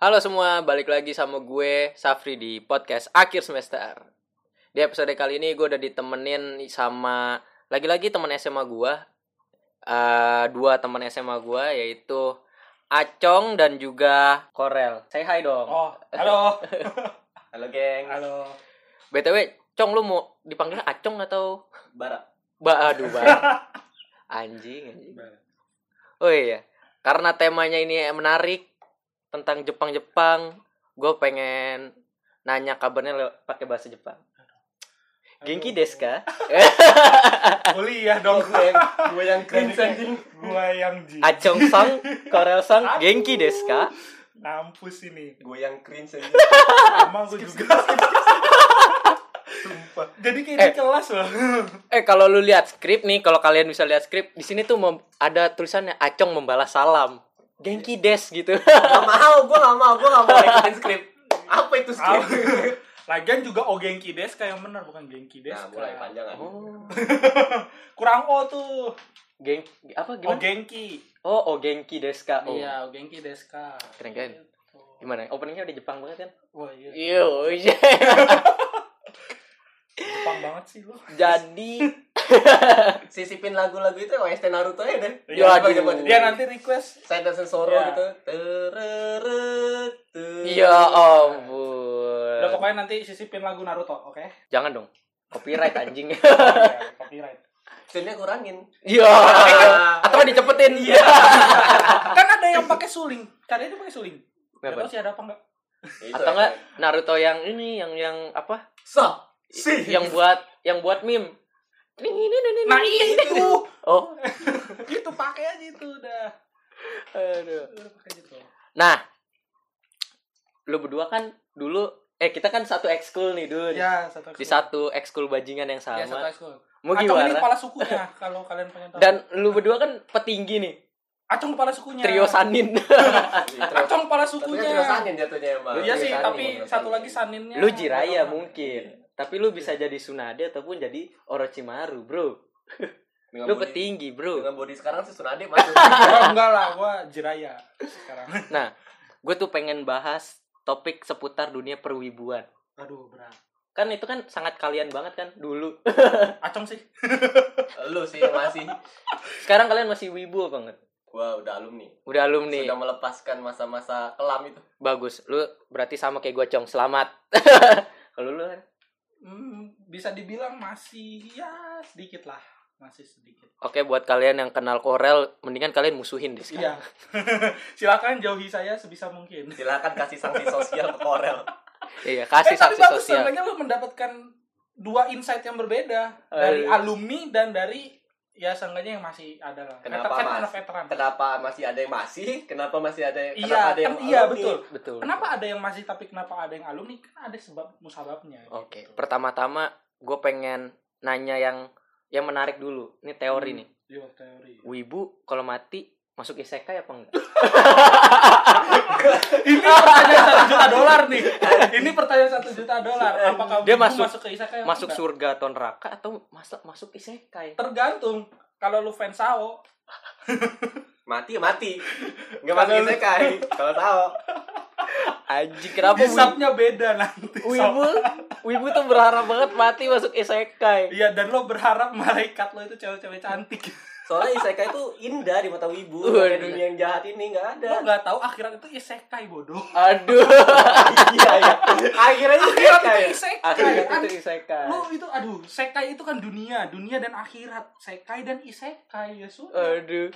Halo semua, balik lagi sama gue Safri di podcast akhir semester. Di episode kali ini gue udah ditemenin sama lagi-lagi teman SMA gue, Eh dua teman SMA gue yaitu Acong dan juga Korel. Say hi dong. Oh, halo. Halo geng. halo. btw, Cong lu mau dipanggil Acong atau Bara. Ba aduh ba. Anjing, anjing. Oh iya, karena temanya ini menarik tentang Jepang-Jepang, gue pengen nanya kabarnya pakai bahasa Jepang. Genki desu ka? Kuliah dong. Gue yang gue yang cringe anjing. Gua yang. Acong sang, Korel sang, Genki desu ka? Ngampus ini. Gue yang cringe anjing. Sama gue juga. Sumpah. Jadi kayak di Eh. kelas loh. Eh kalau lu lihat skrip nih, kalau kalian bisa lihat skrip, di sini tuh ada tulisannya Acong membalas salam. Genki des gitu. Gak mau, gue gak mau, gue gak mau ikutin skrip. Apa itu skrip? Lagian juga O Genki Des kayak bener bukan Genki Des. Nah, mulai panjang kan. Oh, Kurang O tuh. geng apa O gimana? Genki. Oh, oh Genki desu ka. Oh. Iya, O Genki Des ka. Keren kan? Gimana? Openingnya udah Jepang banget kan? Wah, iya. Yo, Jepang banget sih lu. jadi Sisipin lagu-lagu itu OST Naruto ya deh. Ya, Coba, aduh. coba, coba. Dia nanti request Saya dan Sensoro Ya. gitu. Tereret, ter- ya ampun. Udah pokoknya nanti sisipin lagu Naruto, oke? Jangan dong. Copyright anjing. Iya, copyright. Tune-nya kurangin. Iya. Atau dicepetin. Iya. Kan ada yang pakai suling. Kalian itu pakai suling. Gak Kenapa? tau sih ada apa enggak. Itu Atau ya. enggak Naruto yang ini yang yang apa? Sa. Si. Yang buat yang buat meme. Nah iya itu. Oh, itu pakai aja itu udah. aduh. Udah pakai gitu. Nah, lu berdua kan dulu eh kita kan satu ekskul nih dulu. Ya, satu Di satu ekskul bajingan yang Ya, satu sama. ekskul. Mau Acong ini gimana? kepala sukunya kalau kalian pengen tahu. Dan lu berdua kan petinggi nih. Acong kepala sukunya. Trio Sanin. Acong kepala Tapi sukunya. terus sanin jatuhnya emang. Iya sih, tapi satu lagi saninnya. lu Jiraya mungkin. Tapi lu bisa jadi Tsunade ataupun jadi Orochimaru, Bro. Dengan Lu body- petinggi, Bro. Dengan body sekarang sih Tsunade masuk. Oh, enggak lah, gua Jiraya sekarang. Nah, gue tuh pengen bahas topik seputar dunia perwibuan. Aduh, berat. Kan itu kan sangat kalian banget kan dulu. Acong sih. Lu sih masih. Sekarang kalian masih wibu enggak? Gua udah alumni. Udah alumni. Sudah melepaskan masa-masa kelam itu. Bagus. Lu berarti sama kayak gue, Cong. Selamat. Kalau lu kan? Hmm, bisa dibilang masih ya sedikit lah. Masih sedikit. Oke, buat kalian yang kenal Korel, mendingan kalian musuhin deh Iya. sekarang. Silakan jauhi saya sebisa mungkin. Silakan kasih sanksi sosial ke Korel. Iya, kasih eh, tapi sanksi bagus sosial. sebenarnya lu mendapatkan dua insight yang berbeda dari Aduh. alumni dan dari ya seenggaknya yang masih ada lah. Kenapa, Veteran- Mas? anak veteran. Kenapa masih ada yang masih? Kenapa masih ada yang Iya, kenapa ada yang kan, iya alumni? betul. Betul. Kenapa ada yang masih tapi kenapa ada yang alumni? Kan ada sebab musababnya. Oke, gitu. pertama-tama gue pengen nanya yang yang menarik dulu. Ini teori Hmm. nih. Iya, teori. Wibu kalau mati masuk isekai apa enggak? Ini pertanyaan satu juta dolar nih. Ini pertanyaan satu juta dolar. Apakah Dia masuk- masuk ke isekai? apa masuk enggak? surga atau neraka atau masuk masuk isekai? Tergantung. Kalau lu fans Sao, Mati ya mati. Enggak masuk isekai. Kalau tahu. Anjing kenapa Wibu? hisapnya beda nanti. Wibu, Wibu tuh berharap banget mati masuk isekai. Iya, dan lo berharap malaikat lo itu cewek-cewek cantik. Soalnya isekai itu indah di mata wibu. Kayak dunia yang jahat ini enggak Lo ada. nggak tahu akhirat itu isekai bodoh. Aduh. Iya, iya. Akhirnya Akhirat isekai. itu isekai. Akhirat itu isekai. Lo itu aduh, sekai itu kan dunia, dunia dan akhirat. Sekai dan isekai ya sudah. Aduh.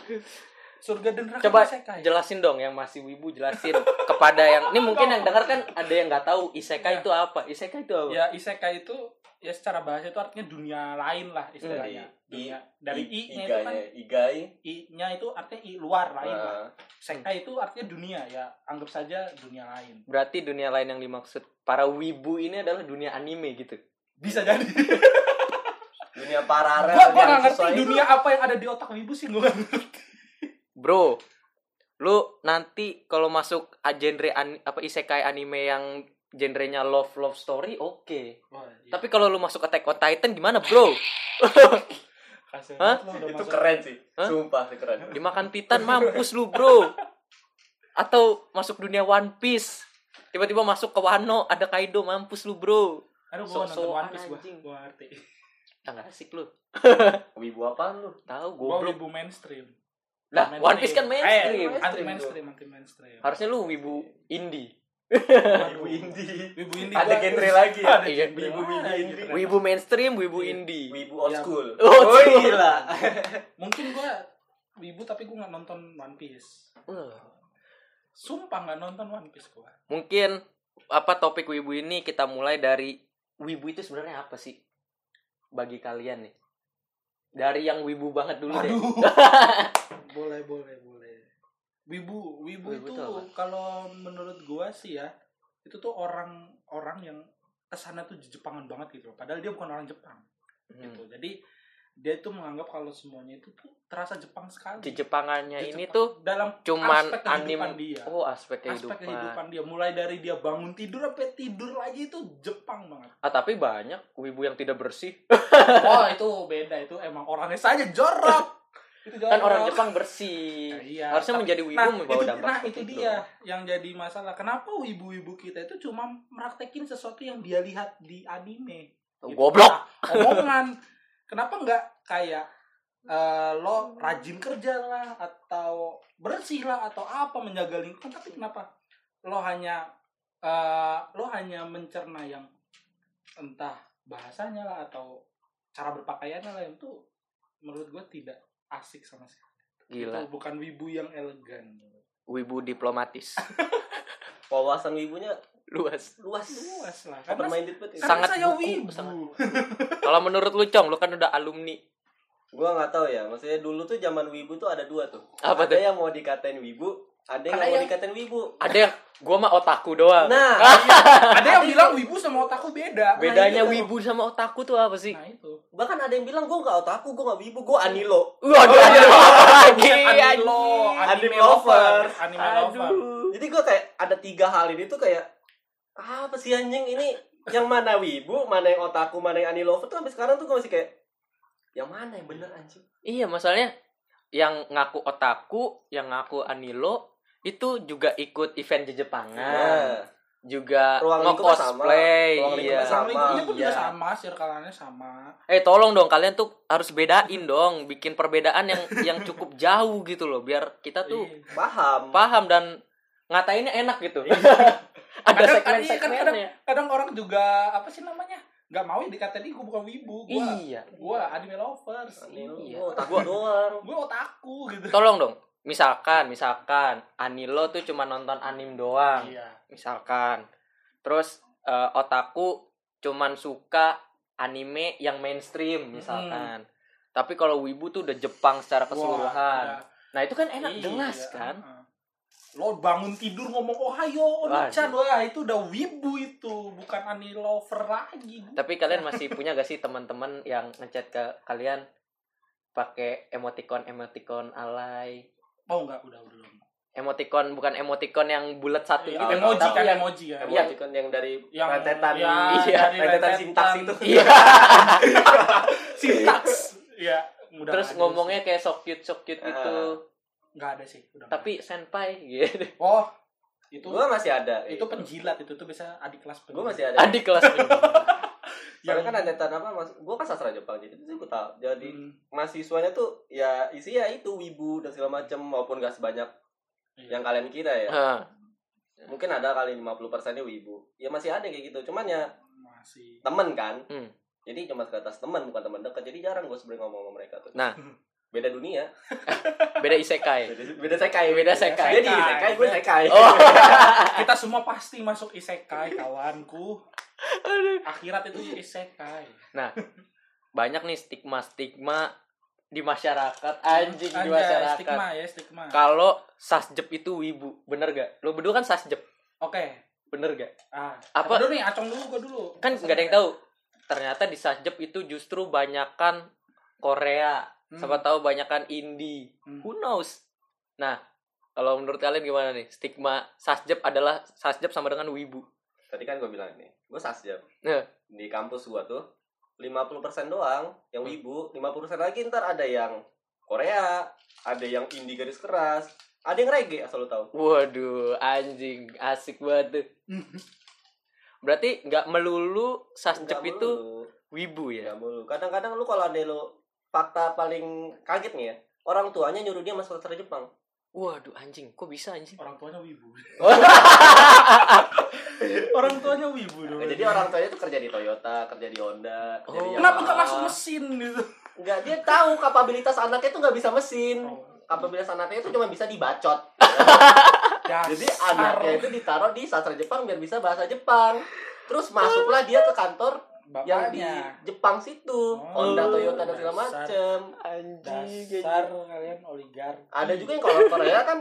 Surga dan neraka Coba isekai. jelasin dong yang masih wibu jelasin kepada yang ini mungkin yang dengar kan ada yang nggak tahu isekai Iya. itu apa? Isekai itu apa? Ya isekai itu ya secara bahasa itu artinya dunia lain lah istilahnya. Hmm. Dunia dari i-nya itu kan igai. i-nya itu artinya i luar lain lah. Nah, Sekai itu artinya dunia ya, anggap saja dunia lain. Berarti dunia lain yang dimaksud para wibu ini adalah dunia anime gitu. Bisa jadi. dunia paralel gua gua yang nggak ngerti sesuai itu. dunia apa yang ada di otak wibu sih gua nggak ngerti. Bro, lu nanti kalau masuk a- genre an- apa isekai anime yang genrenya love love story oke. Wah, iya. Tapi kalau lu masuk Attack on Titan gimana, Bro? Hah? itu masuk- keren sih Hah? sumpah itu keren Dimakan Titan mampus lu, Bro. atau masuk dunia One Piece tiba-tiba masuk ke Wano ada Kaido mampus lu bro Aduh, gua nonton Sok-sokan One Piece gua. anjing. Gua ngerti. ah nggak asik lu Wibu apaan lu? tahu Gua goblok wibu mainstream. Lah One Piece kan mainstream Eh, anti mainstream, anti mainstream. harusnya lu wibu indie Wibu indie. Wibu indie Ada genre lagi ya? Ada Iya. genre Wibu indie. wibu mainstream wibu Iya. indie Wibu old Ya. school. Oh, gila. Mungkin gua wibu tapi gua nggak nonton One Piece. Sumpah nggak nonton One Piece gua. mungkin apa topik wibu ini kita mulai dari wibu itu sebenarnya apa sih bagi kalian nih dari yang wibu banget dulu deh Aduh. boleh, boleh, boleh. Wibu, wibu, Wibu itu kalau menurut gua sih ya, itu tuh orang-orang yang ke sana tuh Jepangan banget gitu loh. Padahal dia bukan orang Jepang Hmm. gitu. Jadi dia tuh menganggap kalau semuanya itu tuh terasa Jepang sekali. di Jepangannya Di ini tuh dalam cuman aspek anim kehidupan dia. oh aspek aspek kehidupan kehidupan dia mulai dari dia bangun tidur sampai tidur lagi itu Jepang banget. ah tapi banyak wibu yang tidak bersih Oh itu beda itu emang orangnya saja jorok. itu jorok. kan orang Jepang bersih Nah, iya. harusnya Tapi- menjadi wibu Nah, membawa itu, dampak nah itu itu. dia yang jadi masalah. Kenapa ibu-ibu kita itu cuma meraktekin sesuatu yang dia lihat di anime? Gitu. goblok Nah, omongan. Kenapa nggak kayak eh, lo rajin kerja lah atau bersih lah atau apa menjaga lingkungan tapi kenapa lo hanya eh, lo hanya mencerna yang entah bahasanya lah atau cara berpakaiannya lah yang tuh menurut gue tidak asik sama sekali. gila Itu bukan wibu yang elegan. wibu diplomatis Wawasan wibunya luas luas. Luas lah. Karena, ya. karena Sangat saya buku, wibu. sangat kalau menurut lu cong lu kan udah alumni Gua nggak tahu ya. Maksudnya dulu tuh zaman wibu tuh ada dua tuh. Apa ada tuh? yang mau dikatain wibu, ada yang nggak mau yang- dikatain wibu. ada yang gua mah otaku doang Nah, Ada yang bilang wibu sama otaku beda. bedanya itu. wibu sama otaku tuh apa sih Nah itu. bahkan ada yang bilang gua nggak otaku, gua nggak wibu, gua anilo. Waduh, Iya. lagi Anime Anime anime lover, anime lover. Jadi gua kayak ada tiga hal ini tuh kayak apa sih anjing ini yang mana wibu, mana yang otaku, mana yang anilover tuh sampai sekarang tuh gua masih kayak yang mana yang bener anjing? Iya, masalahnya yang ngaku otaku, yang ngaku anilo itu juga ikut event di Jepangan. Nah, Juga Ruang lingkupnya nge-cosplay. sama. Ruang Iya. lingkupnya Sama lingkungannya pun juga Iya. sama, circle-nya sama. Eh, tolong dong kalian tuh harus bedain dong, bikin perbedaan yang yang cukup jauh gitu loh, biar kita tuh Iya. paham. paham dan ngatainnya enak gitu. Iya. Ada Kadang- iya, kan kadang, segmen-segmennya. kadang orang juga apa sih namanya? Gak mau dikatain gue bukan wibu, gua Iya. gua anime lovers. Iya. Gua otaku doang. Gue otaku gitu. Tolong dong. Misalkan, misalkan Anilo tuh cuma nonton anim doang. Iya. misalkan terus eh, otaku cuman suka anime yang mainstream misalkan tapi kalau wibu tuh udah Jepang secara keseluruhan Wah, nah itu kan enak iya. jelas kan Heeh. Lo bangun tidur ngomong Ohayo, Onichan, wah itu udah wibu itu, bukan anime lover lagi. tapi kalian masih punya gak sih teman-teman yang ngechat ke kalian pakai emoticon emoticon alay Oh enggak, udah udah. udah. emoticon bukan emoticon yang bulat satu Iya, gitu emoji tapi kan yang- emoji ya. Iya. Emoticon yang dari Yang- rentetan ya, Iya, dari rentetan sintaks itu. iya Sintaks. Iya, mudah terus ngomongnya sih. kayak so cute so cute gitu nggak ada sih, udah. tapi senpai gitu ada. oh, itu Gua masih ada. itu penjilat itu tuh bisa adik kelas Gua masih ada. adik kelas Soalnya kan rentetan apa mas? Gua kan sastra Jepang jadi itu gua tahu. Jadi Hmm, mahasiswanya tuh ya isinya itu wibu dan segala macam maupun gak sebanyak iya. yang kalian kira ya. Hah. Mungkin ada kali 50 persennya wibu. Ya masih ada kayak gitu. Cuman ya masih temen kan. Hmm. Jadi cuma sebatas teman bukan teman dekat. Jadi jarang gue sebenarnya ngomong sama mereka tuh. Nah. beda dunia. beda isekai. Beda, beda sekai. Beda sekai. Jadi sekai gue sekai. oh. Kita semua pasti masuk isekai kawanku. Akhirat itu isekai. Banyak nih stigma stigma di masyarakat. Anjing di Anjay, masyarakat. stigma ya stigma. Kalau sasjep itu wibu bener gak? Lo berdua kan sasjep? Oke. Bener gak? Ah Apa? dulu nih acong dulu gua dulu. Kan nggak ada yang tahu. Ternyata di sasjep itu justru banyakan Korea Hmm. siapa tahu banyakan indie Hmm. who knows nah kalau menurut kalian gimana nih stigma sasjep adalah sasjep sama dengan wibu Tadi kan gue bilang nih, gue sasjep. Iya. Di kampus gue tuh 50% doang yang Hmm. wibu, 50% lagi ntar ada yang Korea, ada yang indie garis keras, Ada yang reggae asal lu tahu. Waduh, anjing, asik banget tuh. Berarti nggak melulu sasjep itu melulu. wibu ya? Nggak melulu. Kadang-kadang lu kalau ada lu fakta paling kaget nih ya. Orang tuanya nyuruh dia masuk sastra Jepang. Waduh, anjing, kok bisa anjing? orang tuanya wibu orang tuanya wibu dong Nah, jadi orang tuanya tuh kerja di Toyota, kerja di Honda, kerja di Oh. kenapa nggak masuk mesin gitu Enggak, dia tahu kapabilitas anaknya tuh nggak bisa mesin. Oh. Kapabilitas anaknya itu cuma bisa dibacot. Dasar. Jadi anaknya itu ditaruh di sastra Jepang biar bisa bahasa Jepang. Terus masuklah dia ke kantor yang di bapaknya Jepang situ, Oh, Honda, Toyota dan segala macem. Anjing, dasar kalian oligar Ada juga yang kalau Korea kan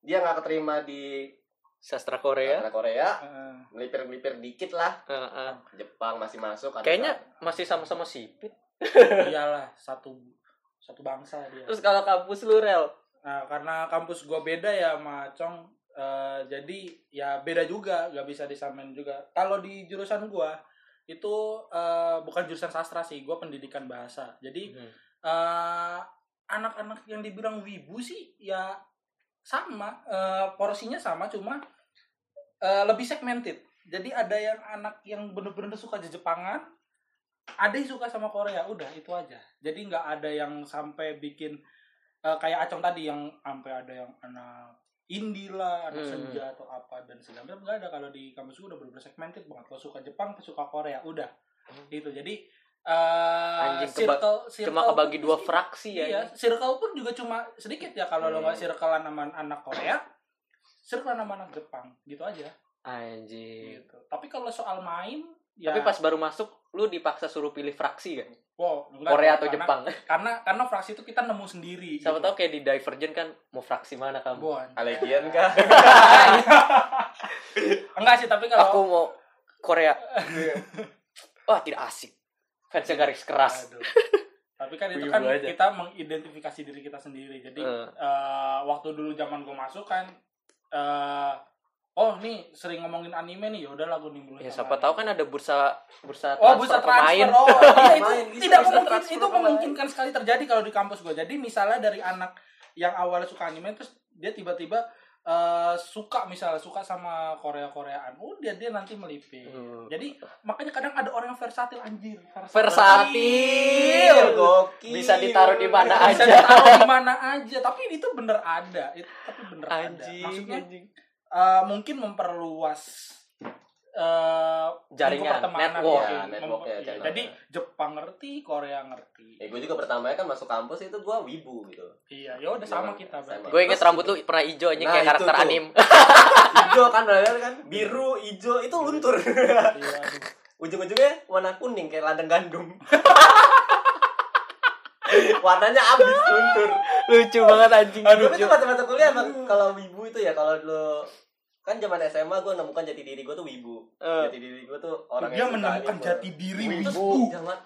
dia nggak keterima di sastra Korea. sastra Korea, Heeh. melipir-melipir dikit lah. Heeh. Jepang masih masuk. Kayaknya kan. masih sama-sama sipit. iyalah satu satu bangsa dia Terus kalau kampus lu rel, Nah, karena kampus gua beda ya sama Cong, eh, jadi ya beda juga, gak bisa disamain juga. Kalau di jurusan gua itu eh, bukan jurusan sastra sih, gua pendidikan bahasa. Jadi Hmm. eh, anak-anak yang dibilang wibu sih ya sama, eh, porsinya sama, cuma eh, lebih segmented. Jadi ada yang anak yang bener-bener suka Jepangan, ada yang suka sama Korea, udah itu aja. Jadi nggak ada yang sampai bikin eh, kayak Acong tadi yang sampai ada yang anak indie lah, anak Hmm. senja atau apa dan segala macam nggak ada kalau di kampus gue udah bener-bener segmented banget. Kalau suka Jepang, suka Korea, udah Hmm. itu. Jadi eh Anjing, keba- circle, circle cuma kebagi dua sih- fraksi ya. Iya, circle pun juga cuma sedikit ya kalau lo Hmm. nggak circlean sama anak Korea, circlean sama anak Jepang, gitu aja. Anjing. Gitu. Tapi kalau soal main, ya Tapi pas baru masuk, lu dipaksa suruh pilih fraksi kan? Wow, enggak Korea atau karena- Jepang? Karena karena fraksi itu kita nemu sendiri. Siapa gitu. tahu kayak di Divergent kan, mau fraksi mana kamu? Bon. Alegian kah? Enggak sih, tapi kalau Aku mau Korea. Wah, tidak asik. Fansnya garis keras. Aduh. Tapi kan itu kan aja. kita mengidentifikasi diri kita sendiri. Jadi Eh. eh, waktu dulu zaman gue masuk kan eh oh nih sering ngomongin anime nih, yaudah lah gue nimbrung. Ya siapa tahu kan ada bursa bursa Oh, bisa pemain. transfer. Oh, iya itu Pemain, bisa, tidak bisa memungkin, transfer itu pemain. memungkinkan sekali terjadi kalau di kampus gue. Jadi misalnya dari anak yang awalnya suka anime terus dia tiba-tiba eh, suka misalnya suka sama Korea-Koreaan. Oh, dia dia nanti melipir. Hmm. Jadi makanya kadang ada orang yang versatil anjir. Versatil. Gokil. Bisa ditaruh di mana bisa aja. ditaruh di mana aja tapi itu bener ada itu tapi bener Anjing, ada maksudnya anjing. Eh, mungkin memperluas eh Jaringan, network. ya. Ya, network Mem- ya, channel. jadi Jepang ngerti Korea ngerti Ya gue juga pertamanya kan masuk kampus itu gue wibu gitu. iya ya udah sama kita berarti Sama. Gue inget rambut lu pernah hijau anjing Nah, kayak karakter tuh. anim. Ijo kan bener kan biru, ijo itu luntur. Iya. Ujung-ujungnya warna kuning kayak ladang gandum. Warnanya abis luntur. Lucu banget anjing. Aduh, itu mata-mata kuliah kalau wibu itu ya kalau dulu kan zaman SMA gue nemukan jati diri gue tuh wibu. Eh. Jati diri gue tuh orang dia yang suka menemukan anime. jati diri Wibu. wibu Zaman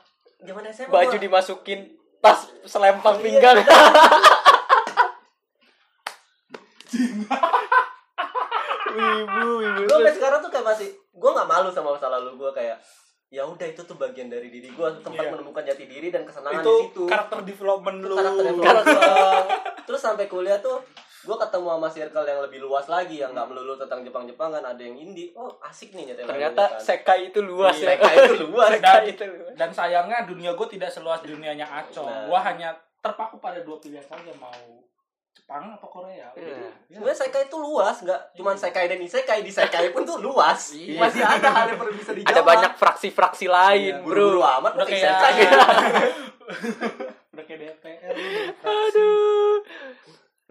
zaman SMA Baju gua- dimasukin tas selempang Iya. pinggang. wibu, wibu. gue sampai sekarang tuh kayak masih gue nggak malu sama masa lalu gue kayak ya udah itu tuh bagian dari diri gue tempat Iya. menemukan jati diri dan kesenangan itu di situ karakter development Itu lu karakter development. terus sampai kuliah tuh gue ketemu sama circle yang lebih luas lagi yang nggak melulu tentang Jepang Jepangan ada yang indie oh asik nih nyetel Ternyata kan. sekai itu luas Iya, ya. Sekai itu luas Dan- Sekai itu luas. dan sayangnya dunia gue tidak seluas dunianya Aco Nah. gua hanya terpaku pada dua pilihan saja mau Jepang atau Korea Iya. Ya. sebenarnya sekai itu luas nggak cuman sekai dan isekai di sekai pun tuh luas Iya. masih ada hal yang perlu bisa dijawab Ada banyak fraksi-fraksi lain, buru-buru bro. amat udah kayak sekai udah kayak DPR. Aduh.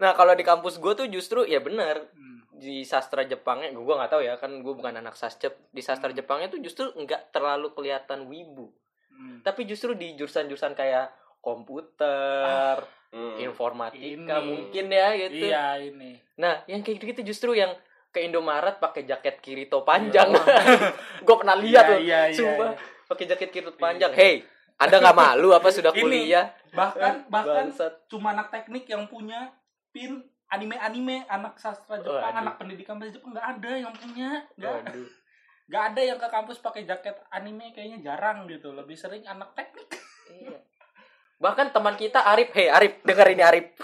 Nah, kalau di kampus gue tuh justru ya benar Hmm. di sastra Jepangnya gue nggak tahu ya kan gue bukan anak sasjep di sastra Jepangnya tuh justru nggak terlalu kelihatan wibu Hmm. tapi justru di jurusan-jurusan kayak komputer Hmm. informatika Ini. mungkin ya gitu iya ini nah yang kayak gitu justru yang ke Indomaret pakai jaket kirito panjang Iya. gue pernah lihat Iya, loh iya, iya, sumpah iya. pakai jaket kirito panjang hey anda nggak malu apa sudah Ini. kuliah bahkan bahkan Bangsat. cuma anak teknik yang punya pin anime-anime anak sastra Jepang Waduh. anak pendidikan bahasa Jepang nggak ada yang punya nggak Waduh. nggak ada yang ke kampus pakai jaket anime kayaknya jarang gitu lebih sering anak teknik Iya. Bahkan teman kita Arif, hey Arif, denger ini Arif.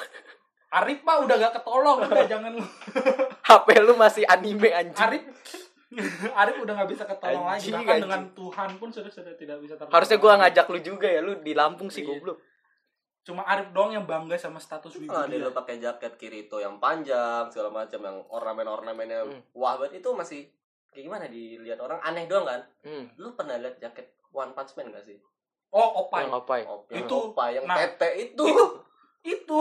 Arif mah udah gak ketolong udah jangan lu HP lu masih anime anjing. Arif Arif udah gak bisa ketolong lagi Anjing, bahkan anjing. dengan Tuhan pun sudah sudah tidak bisa tertolong Harusnya gua lagi. ngajak lu juga ya, lu di Lampung sih Iya. goblok. Cuma Arif doang yang bangga sama status wibu ada dia. lo pakai jaket Kirito yang panjang segala macam yang ornamen-ornamennya Hmm. wah banget itu masih kayak gimana dilihat orang aneh doang kan Hmm. lu pernah lihat jaket One Punch Man gak sih oh opai Yang apa ya? oh, yang Itu, opa, yang nah, tete itu, itu itu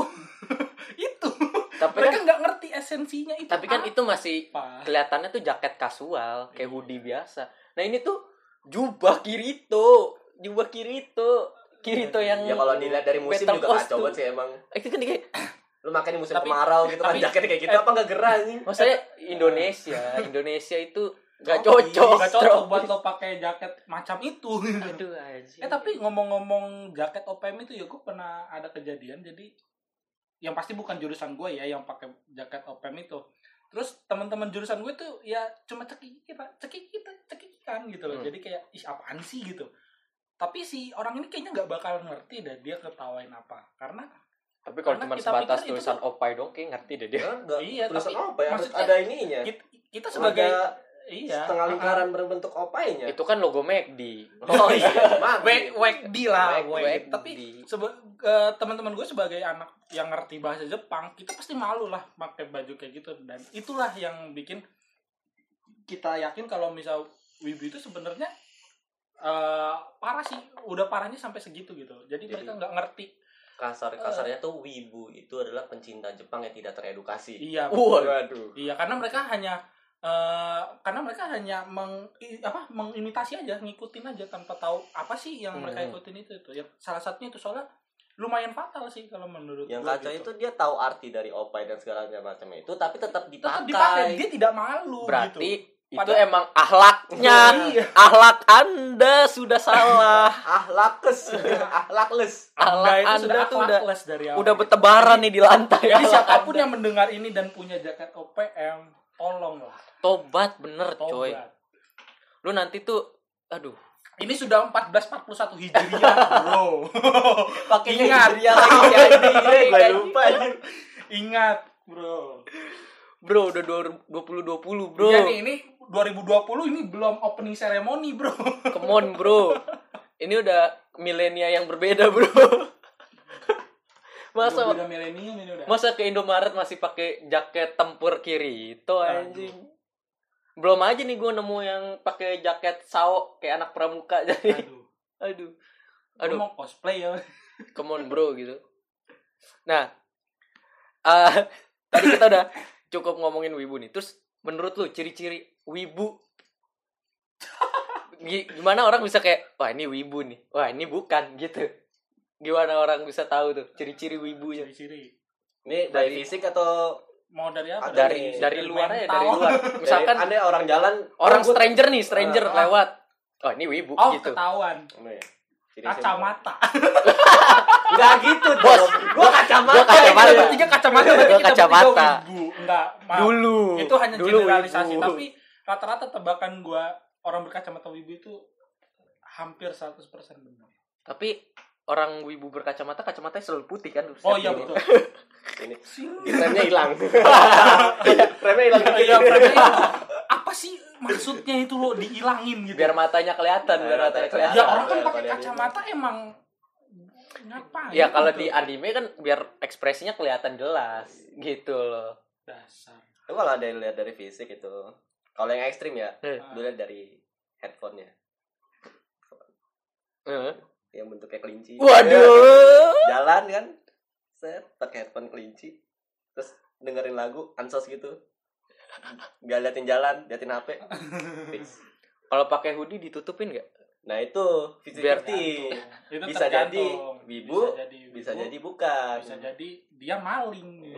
itu Tapi mereka kan nggak ngerti esensinya itu tapi kan itu masih apa kelihatannya tuh jaket kasual, kayak Iya. hoodie biasa. Nah, ini tuh jubah Kirito, jubah Kirito. Kirito yang ya kalau dilihat dari musim juga kacau banget sih emang. Eh, itu kan kayak lu makan di musim Tapi- kemarau gitu kan tapi- jaketnya kayak gitu eh, apa nggak gerah anjing? maksudnya Indonesia, Indonesia itu gak Tropis. cocok. Nggak cocok buat lo pakai jaket macam itu. Aduh anjing. eh tapi ngomong-ngomong jaket OPM itu ya gue pernah ada kejadian jadi yang pasti bukan jurusan gue ya yang pakai jaket OPM itu. Terus teman-teman jurusan gue tuh ya cuma cekik kita cekik kita cekikikan gitu loh. Hmm. jadi kayak ih apaan sih? gitu tapi si orang ini kayaknya nggak bakal ngerti dan dia ketawain apa. Karena tapi kalau cuma sebatas pikir itu tulisan opai dong kayak ngerti deh dia. Ya, nggak Iya, tulisan tapi ya harus ada ininya. kita, kita sebagai ada iya. setengah lingkaran berbentuk opainya. Itu kan logo McD. oh iya. WD lah tapi seba- eh, teman-teman gue sebagai anak yang ngerti bahasa Jepang kita pasti malu lah pakai baju kayak gitu. Dan itulah yang bikin kita yakin kalau misal wibu itu sebenarnya eh, parah sih udah parahnya sampai segitu gitu. Jadi, Jadi- mereka nggak ngerti. Kasar kasarnya tuh wibu itu adalah pencinta Jepang yang tidak teredukasi. Iya waduh. Iya karena mereka hanya eh, karena mereka hanya meng apa mengimitasi aja ngikutin aja tanpa tahu apa sih yang mereka Hmm. ikutin itu itu. Ya salah satunya itu soalnya lumayan fatal sih kalau menurut yang gua kacau gitu. itu dia tahu arti dari opai dan segala macam itu tapi tetap tetap dipakai, dipakai dia tidak malu Berarti gitu. Itu Padahal- emang ahlaknya. Iya. Ahlak Anda sudah salah. ahlakes ahlakles Anda Ahlak itu Anda sudah tuh udah dari awal udah bertebaran nih di lantai. jadi siapa pun Anda. yang mendengar ini dan punya jaket OPM tolonglah tobat bener coy. tobat Lu nanti tuh aduh. ini sudah 1441 hijriah bro pakainya Ingat. hijriah lagi gue lupa ingat bro Bro, udah 2020, Bro. Iya nih, ini 2020 ini belum opening ceremony, bro. Come on, Bro. Ini udah milenia yang berbeda, Bro. Masa udah milenium ini udah. masa ke Indomaret masih pakai jaket tempur Kirito Aduh. anjing. Belum aja nih gue nemu yang pakai jaket sao kayak anak pramuka jadi. Aduh. Aduh. Aduh. Aduh, mau cosplay ya. come on bro gitu. Nah, eh tadi kita udah cukup ngomongin wibu nih. Terus menurut lu ciri-ciri wibu Gi- gimana orang bisa kayak wah ini wibu nih, wah ini bukan gitu. Gimana orang bisa tahu tuh ciri-ciri wibunya? Ciri-ciri. ini Dari- dari fisik atau Mau dari apa? Dari nih. dari luar mental. dari luar. Misalkan ada orang jalan orang stranger nih, stranger Ah. lewat. Oh, ini wibu Oh, gitu. ketahuan. Ciri- Kacamata. Enggak gitu, Bos. Gua kacamata. gua kacamata. Kita bertiga kacamata berarti Gua kita kacamata. Enggak. Dulu. Itu hanya dulu generalisasi, wibu. tapi rata-rata tebakan gua orang berkacamata wibu itu hampir 100% benar. Tapi orang wibu berkacamata kacamatanya selalu putih kan? Oh iya Ini. betul. Ini remnya hilang. remnya hilang. Iya, berarti itu apa sih maksudnya itu lo dihilangin gitu? Biar matanya kelihatan, biar matanya kelihatan. ya orang kan Kalau pakai kacamata emang ngapain? Ya kalau gitu? di anime kan biar ekspresinya kelihatan jelas gitu loh. dasar. Itu kalau ada yang lihat dari fisik itu. Kalau yang ekstrim ya, Eh. lu lihat dari headphone-nya Heeh. yang bentuknya kelinci. Waduh. Jalan kan? Set, pakai headphone kelinci. Terus dengerin lagu ansos gitu. Gak liatin jalan, liatin HP. Kalau pakai hoodie ditutupin nggak? Nah itu Biar 50. Itu Bisa jadi wibu, bisa jadi, Bisa wibu, jadi bukan. bisa jadi dia maling.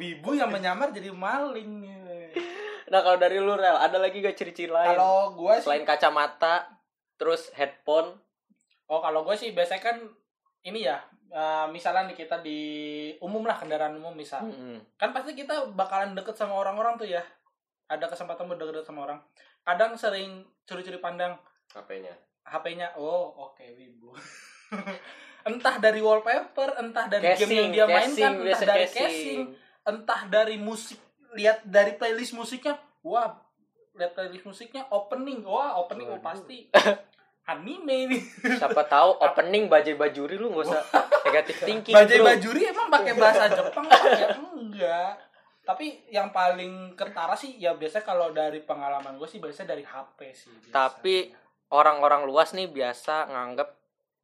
wibu yang menyamar jadi maling. Nah kalau dari lu Rel, ada lagi gak ciri-ciri lain? Kalau gue sih Selain kacamata, terus headphone. Oh kalau gue sih biasanya kan ini ya eh, misalnya nih kita di umum lah kendaraan umum misal Mm-mm. kan pasti kita bakalan deket sama orang-orang tuh ya ada kesempatan buat deket sama orang kadang sering curi-curi pandang HP-nya. HP-nya oh oke wibu entah dari wallpaper entah dari game yang Casing, dia mainkan casing, entah biasa dari casing. casing entah dari musik lihat dari playlist musiknya wah lihat playlist musiknya opening wah opening oh, pasti anime nih Siapa tahu opening bajai bajuri lu nggak usah negatif thinking. Bajai bro. Bajuri emang pakai bahasa Jepang apa ya? Enggak. Tapi yang paling kentara sih ya biasa kalau dari pengalaman gue sih biasa dari HP sih. biasa. Tapi orang-orang luas nih biasa nganggap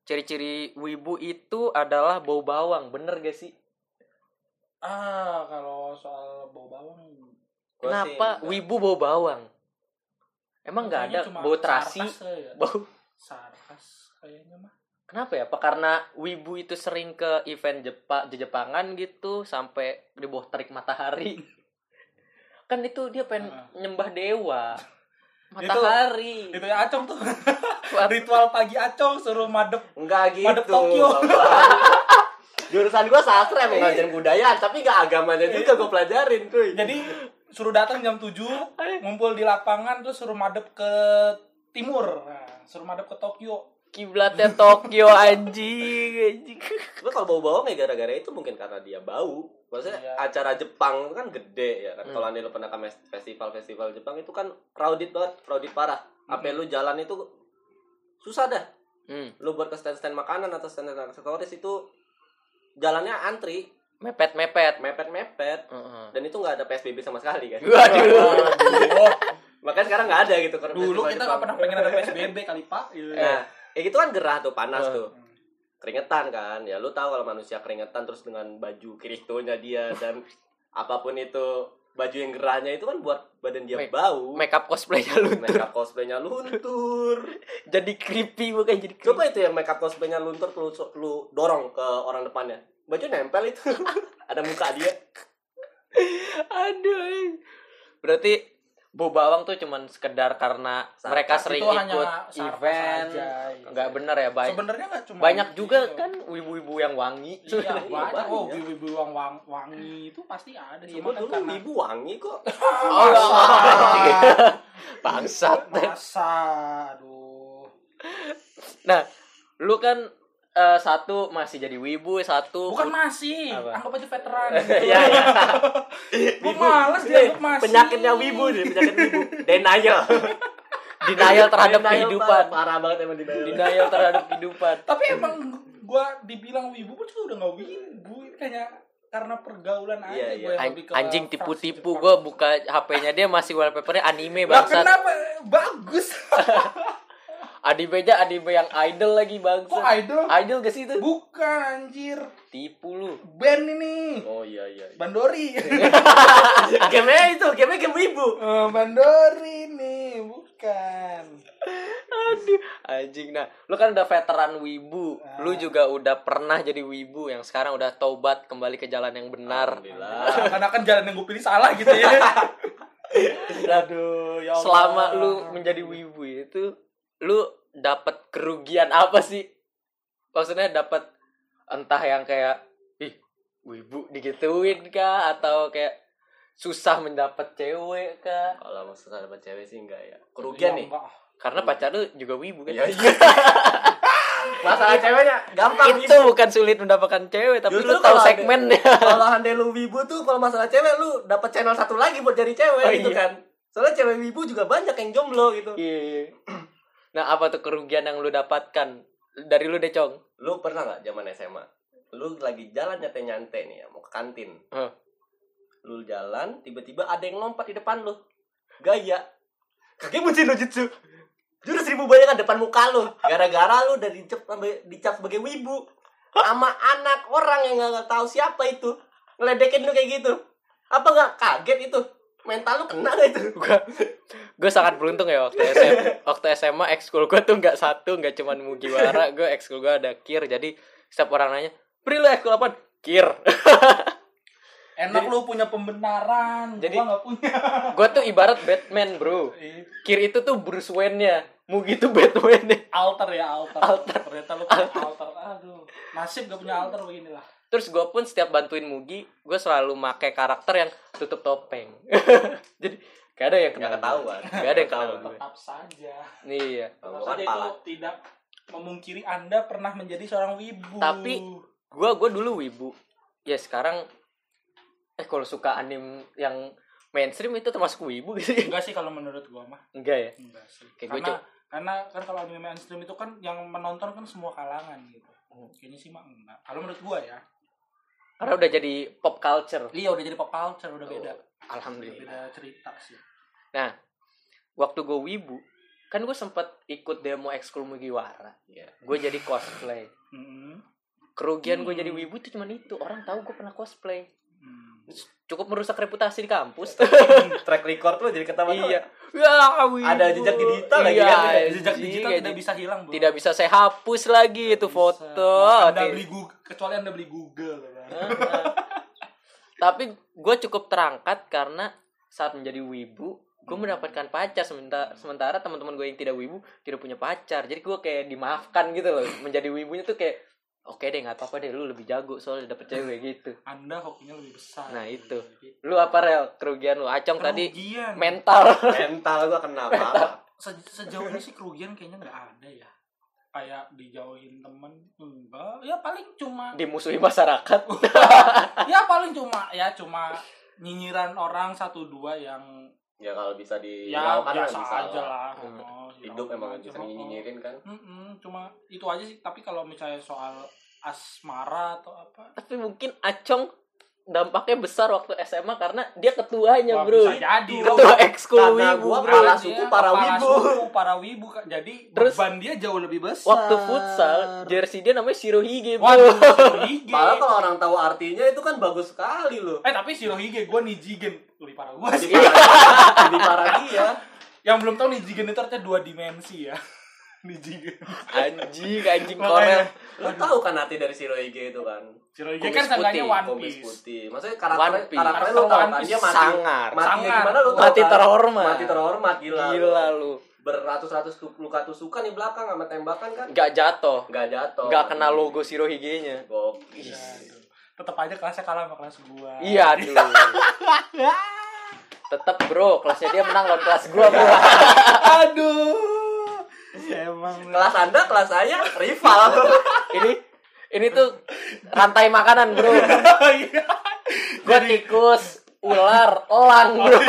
ciri-ciri wibu itu adalah bau bawang, bener gak sih? ah kalau soal bau bawang sih Kenapa enggak. wibu bau bawang? Emang nggak ada bau terasi, ya. bau Sarkas kayaknya mah. Kenapa ya? Apa karena wibu itu sering ke event Jepa, Jepangan gitu sampai di bawah terik matahari? kan itu dia pengen Ah. nyembah dewa. Matahari. Itu ya Acong tuh. Ritual pagi Acong suruh madep. Enggak gitu. Madep Tokyo. Jurusan gua sastra emang ngajarin budaya, tapi enggak agamanya juga gua pelajarin, cuy. Jadi suruh datang jam 7, ngumpul di lapangan terus suruh madep ke timur. Nah, suruh madep ke Tokyo. Kiblatnya Tokyo anjing, anjing. Gua kalau bau bawang ya gara-gara itu mungkin karena dia bau. Maksudnya Iya. acara Jepang itu kan gede ya kan. Hmm. Kalau anda lu pernah ke festival-festival Jepang itu kan crowded banget, crowded parah. Apa lu jalan itu susah dah. Hmm, Lu buat ke stand-stand makanan atau stand-stand aksesoris itu jalannya antri, mepet-mepet. mepet-mepet. Heeh. Dan itu nggak ada PSBB sama sekali kan. Waduh. Makanya sekarang nggak ada gitu kalau Dulu kita nggak pernah pengen ada PSBB kali Pak. Gitu. Nah, ya gitu kan gerah tuh, panas tuh. Keringetan kan. Ya lu tahu kalau manusia keringetan terus dengan baju kiritonya dia dan apa pun itu baju yang gerahnya itu kan buat badan dia Make- bau. Makeup cosplaynya luntur. Makeup cosplaynya luntur. Jadi creepy bukan jadi creepy. Coba itu ya makeup cosplaynya luntur lu, lu dorong ke orang depannya. Baju nempel itu. Ada muka dia. Aduh. Berarti bau bawang tuh cuman sekedar karena Sarkas. mereka sering Itu hanya ikut event. iya. Enggak bener ya, banyak. Sebenarnya nggak cuma Banyak juga iya. kan wibu-wibu yang wangi. Iya, Iya, banyak. Oh, banyak. wibu-wibu yang wang wangi itu pasti ada. Ibu Cuma kan dulu karena ibu wangi kok. Oh, Masa? Bangsat. Masa? Aduh. Nah, lu kan eh, satu masih jadi wibu, satu Bukan masih, Apa? anggap aja veteran. Iya, iya. Gue males dianggap masih. Penyakitnya wibu nih, penyakit wibu. Denial. Denial terhadap Denial kehidupan. Parah, parah banget emang denial. Denial terhadap kehidupan. Tapi emang gua dibilang wibu pun juga udah gak wibu. Ini Kayaknya karena pergaulan aja Iya, gue iya. yang An- lebih ke anjing tipu-tipu gue buka HP-nya dia masih wallpapernya anime Lah bangsat. kenapa? Bagus. Adibeja anime yang idol lagi Kok bangsat. idol? Idol gak sih itu? Bukan anjir. Tipu lu. Band ini. Oh iya iya. iya. Bandori. game itu, game game wibu. Eh, Bandori nih, bukan. Aduh, anjing. Nah, lu kan udah veteran wibu. Lu Ah. juga udah pernah jadi wibu yang sekarang udah tobat kembali ke jalan yang benar. Alhamdulillah. Karena kan jalan yang gue pilih salah gitu ya. Aduh, ya Allah. Selama lu menjadi wibu itu, lu dapat kerugian apa sih? Maksudnya dapat entah yang kayak ih, wibu digituin kah atau kayak susah mendapat cewek kah? Kalau maksudnya dapat cewek sih enggak ya. Kerugian Ya, nih. enggak. Karena pacar lu juga wibu kan? Iya iya. Masalah ceweknya gampang itu bukan sulit mendapatkan cewek tapi Justru lu tahu segmennya kalau handai lu wibu tuh kalau masalah cewek lu dapat channel satu lagi buat cari cewek Oh, gitu iya. kan. Soalnya cewek wibu juga banyak yang jomblo gitu. iya iya. Nah apa tuh kerugian yang lu dapatkan dari lu deh cong Lu pernah nggak zaman SMA? Lu lagi jalan nyate-nyante nih ya, mau ke kantin. Hah. Lu jalan, tiba-tiba ada yang lompat di depan lu. Gaya. Kaki bucin no jutsu. Jurus ribu bayangan depan muka lu. Gara-gara lu udah dicap dicap sebagai wibu. Sama anak orang yang nggak tahu siapa itu. Ngeledekin lu kayak gitu. Apa nggak kaget itu? Mental lu kena nggak itu? gua gue sangat beruntung ya waktu SMA waktu SMA ekskul gue tuh nggak satu nggak cuman Mugiwara gue ekskul gue ada kir jadi setiap orang nanya Pri lu ekskul apa kir Enak lu punya pembenaran, Jadi- gua nggak punya. gue tuh ibarat Batman bro kir itu tuh Bruce Wayne nya Mugi tuh Batman nya alter ya alter. Alter. Ternyata lu punya alter. Aduh, nasib gak punya alter beginilah. Terus gue pun setiap bantuin Mugi gue selalu make karakter yang tutup topeng jadi gak ada yang kenal Nggak ketahuan. gak ada yang kenal Ketahuan. gue Tetap saja. iya Kalau Tetap saja itu tidak memungkiri anda pernah menjadi seorang wibu Tapi- Gua gua dulu wibu. Ya sekarang eh kalau suka anim yang mainstream itu termasuk wibu gitu ya? enggak sih kalau menurut gua mah Enggak ya? enggak sih Kayak karena karena kan kalau anime mainstream itu kan yang menonton kan semua kalangan gitu Hmm. kayaknya sih mah enggak kalau menurut gua ya Karena udah jadi pop culture. iya udah jadi pop culture udah beda Oh, Alhamdulillah. beda cerita sih Waktu gue wibu, kan gue sempet ikut demo ekskul Mugiwara. Iya. Gue jadi cosplay. Hmm. Kerugian gue Hmm. jadi wibu itu cuman itu. Orang tahu gue pernah cosplay. Hmm. Cukup merusak reputasi di kampus. Track record lu jadi ketawa iya. Ya, wibu. Ada jejak digital lagi Iya, kan? jejak digital anjing. tidak bisa hilang bro Tidak bisa saya hapus lagi itu Bisa. foto. anda beli Google kecuali anda beli Google kan? Tapi gue cukup terangkat karena saat menjadi wibu, gue mendapatkan pacar sementara sementara teman-teman gue yang tidak wibu tidak punya pacar. Jadi gue kayak dimaafkan gitu loh. Menjadi wibunya tuh kayak oke deh nggak apa-apa deh lu lebih jago soalnya dapet cewek gitu. anda hokinya lebih besar Nah, itu. Gitu. Lu apa rel kerugian lu? Acong tadi kerugian mental. Mental gua kenapa? Se- sejauh ini sih kerugian kayaknya nggak ada ya kayak dijauhin temen enggak ya paling cuma dimusuhi masyarakat. ya paling cuma ya cuma nyinyiran orang satu dua yang ya kalau bisa ya dilakukan biasa bisa aja lah Hmm. Oh, Hidup dilakukan emang aja, bisa nyinyirin kan. Mm-mm, cuma itu aja sih tapi kalau misalnya soal asmara atau apa Tapi mungkin Acong dampaknya besar waktu SMA karena dia ketuanya, Wah, Bro. bisa jadi Ketua ekskul wibu, gua Bro. Dia suku para wibu. suku, para wibu jadi Terus- beban dia jauh lebih besar Waktu futsal, jersey dia namanya Shirohige, Bro. waduh Shirohige Padahal kalau orang tahu artinya itu kan bagus sekali loh. eh tapi Shirohige gue Nijigen lebih parah gue sih parah, lebih parah dia. yang belum tahu Nijigen itu artinya dua dimensi ya Anjing, anjing korel. Lu tahu kan arti dari Shirohige itu kan? Shirohige Kumis kan putih, One Piece putih. Maksudnya karakternya karakternya lu Karakter tahu One kan dia mati. sangar. Sangar. gimana lu tahu Mati kan? terhormat. Mati terhormat gila. Gila lu. Beratus-ratus luka tusukan di belakang sama tembakan kan? Gak jatuh. Gak jatuh. Gak kena logo Shirohige-nya. Gokil. Aduh. tetap aja kelasnya kalah sama kelas gua Iya, aduh. Tetap, Bro, kelasnya dia menang lawan kelas gua, Bro. aduh emang Kelas Anda, kelas saya rival. ini ini tuh rantai makanan, Bro. Iya. Gua tikus, ular, elang, Bro.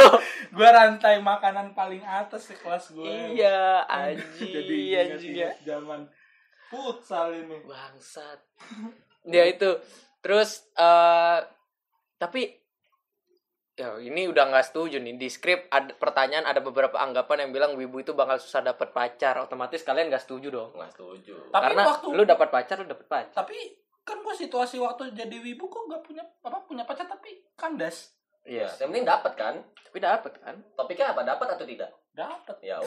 gua rantai makanan paling atas di kelas gua Iya, anjing, jadi anjing ya. zaman futsal ini Bangsat. Ya itu. Terus eh tapi ya ini udah nggak setuju nih di skrip ada pertanyaan ada beberapa anggapan yang bilang wibu itu bakal susah dapet pacar otomatis kalian nggak setuju dong Nggak setuju. Tapi karena waktu- lu dapat pacar lu dapet pacar tapi kan gua situasi waktu jadi wibu kok gak punya apa punya pacar tapi kandas Ya, yes yang penting dapat kan? tapi dapet kan Topiknya apa? Dapat atau tidak? dapat Ya ya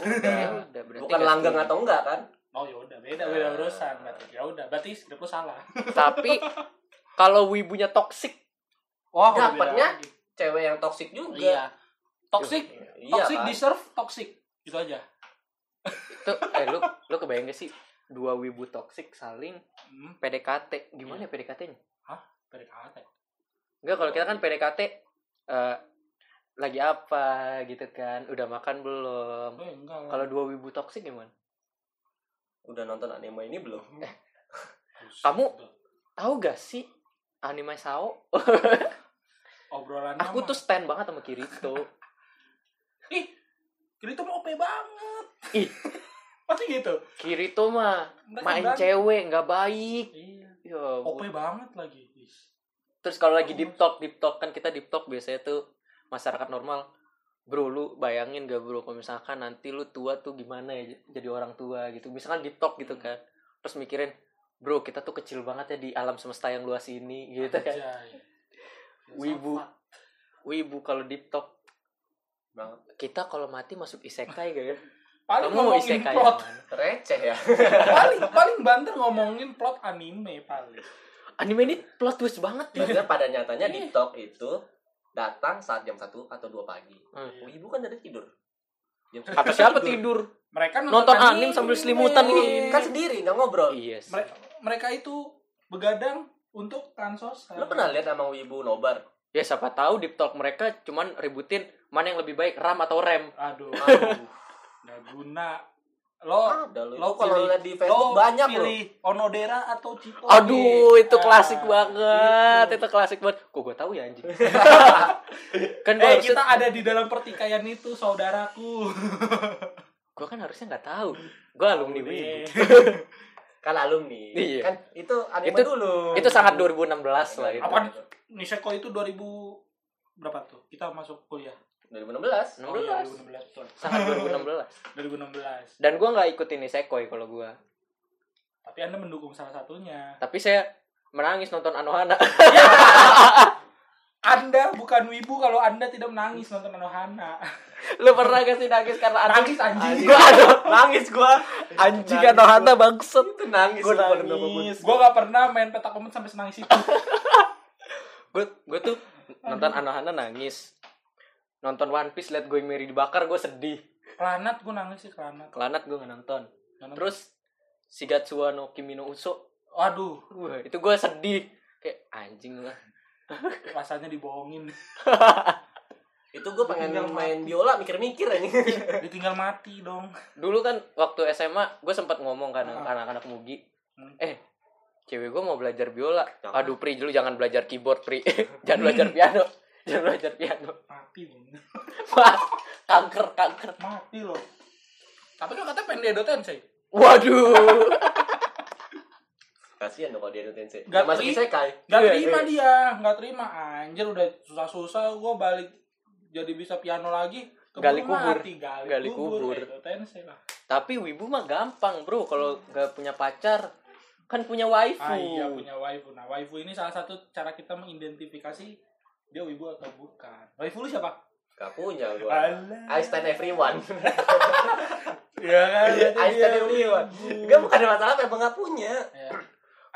udah. Bukan nggak langgeng atau enggak kan? oh ya udah beda beda urusan berarti ya udah berarti skrip lu salah tapi kalau wibunya toksik wah Dapatnya lagi. Cewek yang toksik juga. iya. Toxic? Iya toxic kan? deserve toxic. Itu aja. Itu eh lu lu kebayang gak sih dua wibu toksik saling hmm, PDKT gimana ya PDKT-nya PDKT Enggak kalau kita kan PDKT eh lagi apa gitu kan? Udah makan belum? Oh, enggak. Lah. kalau dua wibu toksik gimana? Udah nonton anime ini belum? Buset, kamu tahu gak sih anime Sao obrolannya aku mah- tuh stand banget sama Kirito. Ih Kirito mah OP banget. Ih. pasti gitu? Kirito mah main cewek nggak baik. Iya. Ya OP banget lagi terus kalau lagi deep talk deep talk kan kita deep talk biasanya tuh masyarakat normal. Bro lu bayangin gak bro? Kalau misalkan nanti lu tua tuh gimana ya jadi orang tua gitu. Misalkan deep talk gitu kan. Terus mikirin bro kita tuh kecil banget ya di alam semesta yang luas ini gitu kan. Wibu. wibu kalau deep talk Banget. kita kalau mati masuk isekai gak ya paling kamu mau ngomongin isekai plot? Receh ya. paling paling banter ngomongin plot anime paling anime ini plot twist banget ya pada nyatanya Iya. di talk itu datang saat jam 1 atau 2 pagi. Hmm. Wibu kan dari tidur. Jam kata siapa tidur mereka Nonton anime sambil selimutan ini. Kan sendiri nggak ngobrol. iya sih. Mere- mereka itu begadang untuk kansos Lu pernah lihat sama Wibu nobar? ya siapa tahu deep talk mereka cuman ributin mana yang lebih baik ram atau rem aduh Aduh. nggak guna lo Ada lo. lo Itu kalau lihat di Facebook lo banyak pilih Onodera atau Cito Aduh, itu Ah, klasik banget. gitu. Itu klasik banget. Kok gue tahu ya anjing. kan eh harusnya, kita ada di dalam pertikaian itu saudaraku gue kan harusnya nggak tahu. Gue alumni Wibu. Kan alumni. Iya. Kan itu anime Itu- dulu. Itu sangat 2016 lah itu. Apa? Niseko itu 2000 berapa tuh? Kita masuk kuliah. 2016. 16. Oh, iya, 2016 betul. Sangat 2016. 2016. Dan gue nggak ikutin Nisekoi kalau gue. Tapi Anda mendukung salah satunya. Tapi saya menangis nonton Anohana. Anda bukan wibu kalau Anda tidak menangis nonton Anohana. Lu pernah gak sih nangis karena Nangis, anjing. Gua nangis gua. anjing Nangis Anohana bangsat. Itu nangis. Gua nangis. Gua gak pernah main petak umpet sampai senangis itu. Gue gue tuh nonton Anohana nangis. Nonton One Piece liat gue Mary dibakar gue sedih. Kelanat gua nangis sih kelanat. Kelanat gue nggak nonton. Terus Shigatsuwa no Kimi no Uso. waduh, itu gue sedih. Kayak anjing lah. Rasanya dibohongin. Itu gua pengen Tinggal main mati. biola mikir-mikir aja. Ditinggal mati dong. Dulu kan waktu SMA gue sempat ngomong kan ke Ah. anak-anak Mugi. Hmm. Eh, cewek gue mau belajar biola. Jangan. Aduh Pri, dulu jangan belajar keyboard Pri. jangan belajar piano. Jangan belajar piano. Mati dong. Wah, kanker, kanker. Mati loh. Tapi kan katanya pengen Tensei. Waduh. Kasihan dong kalau dia nonton sih. Gak Gak masuk isekai. Gak Iya, terima iya. dia, gak terima. Anjir udah susah-susah gue balik jadi bisa piano lagi. Gali kubur. Mati, gali, Gali kubur. kubur. Tensei lah. Tapi wibu mah gampang bro. Kalau gak punya pacar, kan punya waifu. Ah iya punya waifu. Nah waifu ini salah satu cara kita mengidentifikasi dia wibu atau bukan. Waifu lu siapa? Gak punya gua. Alah. I stand everyone. Iya kan? I stand everyone. Gak bukan ada masalah memang gak punya. Ya.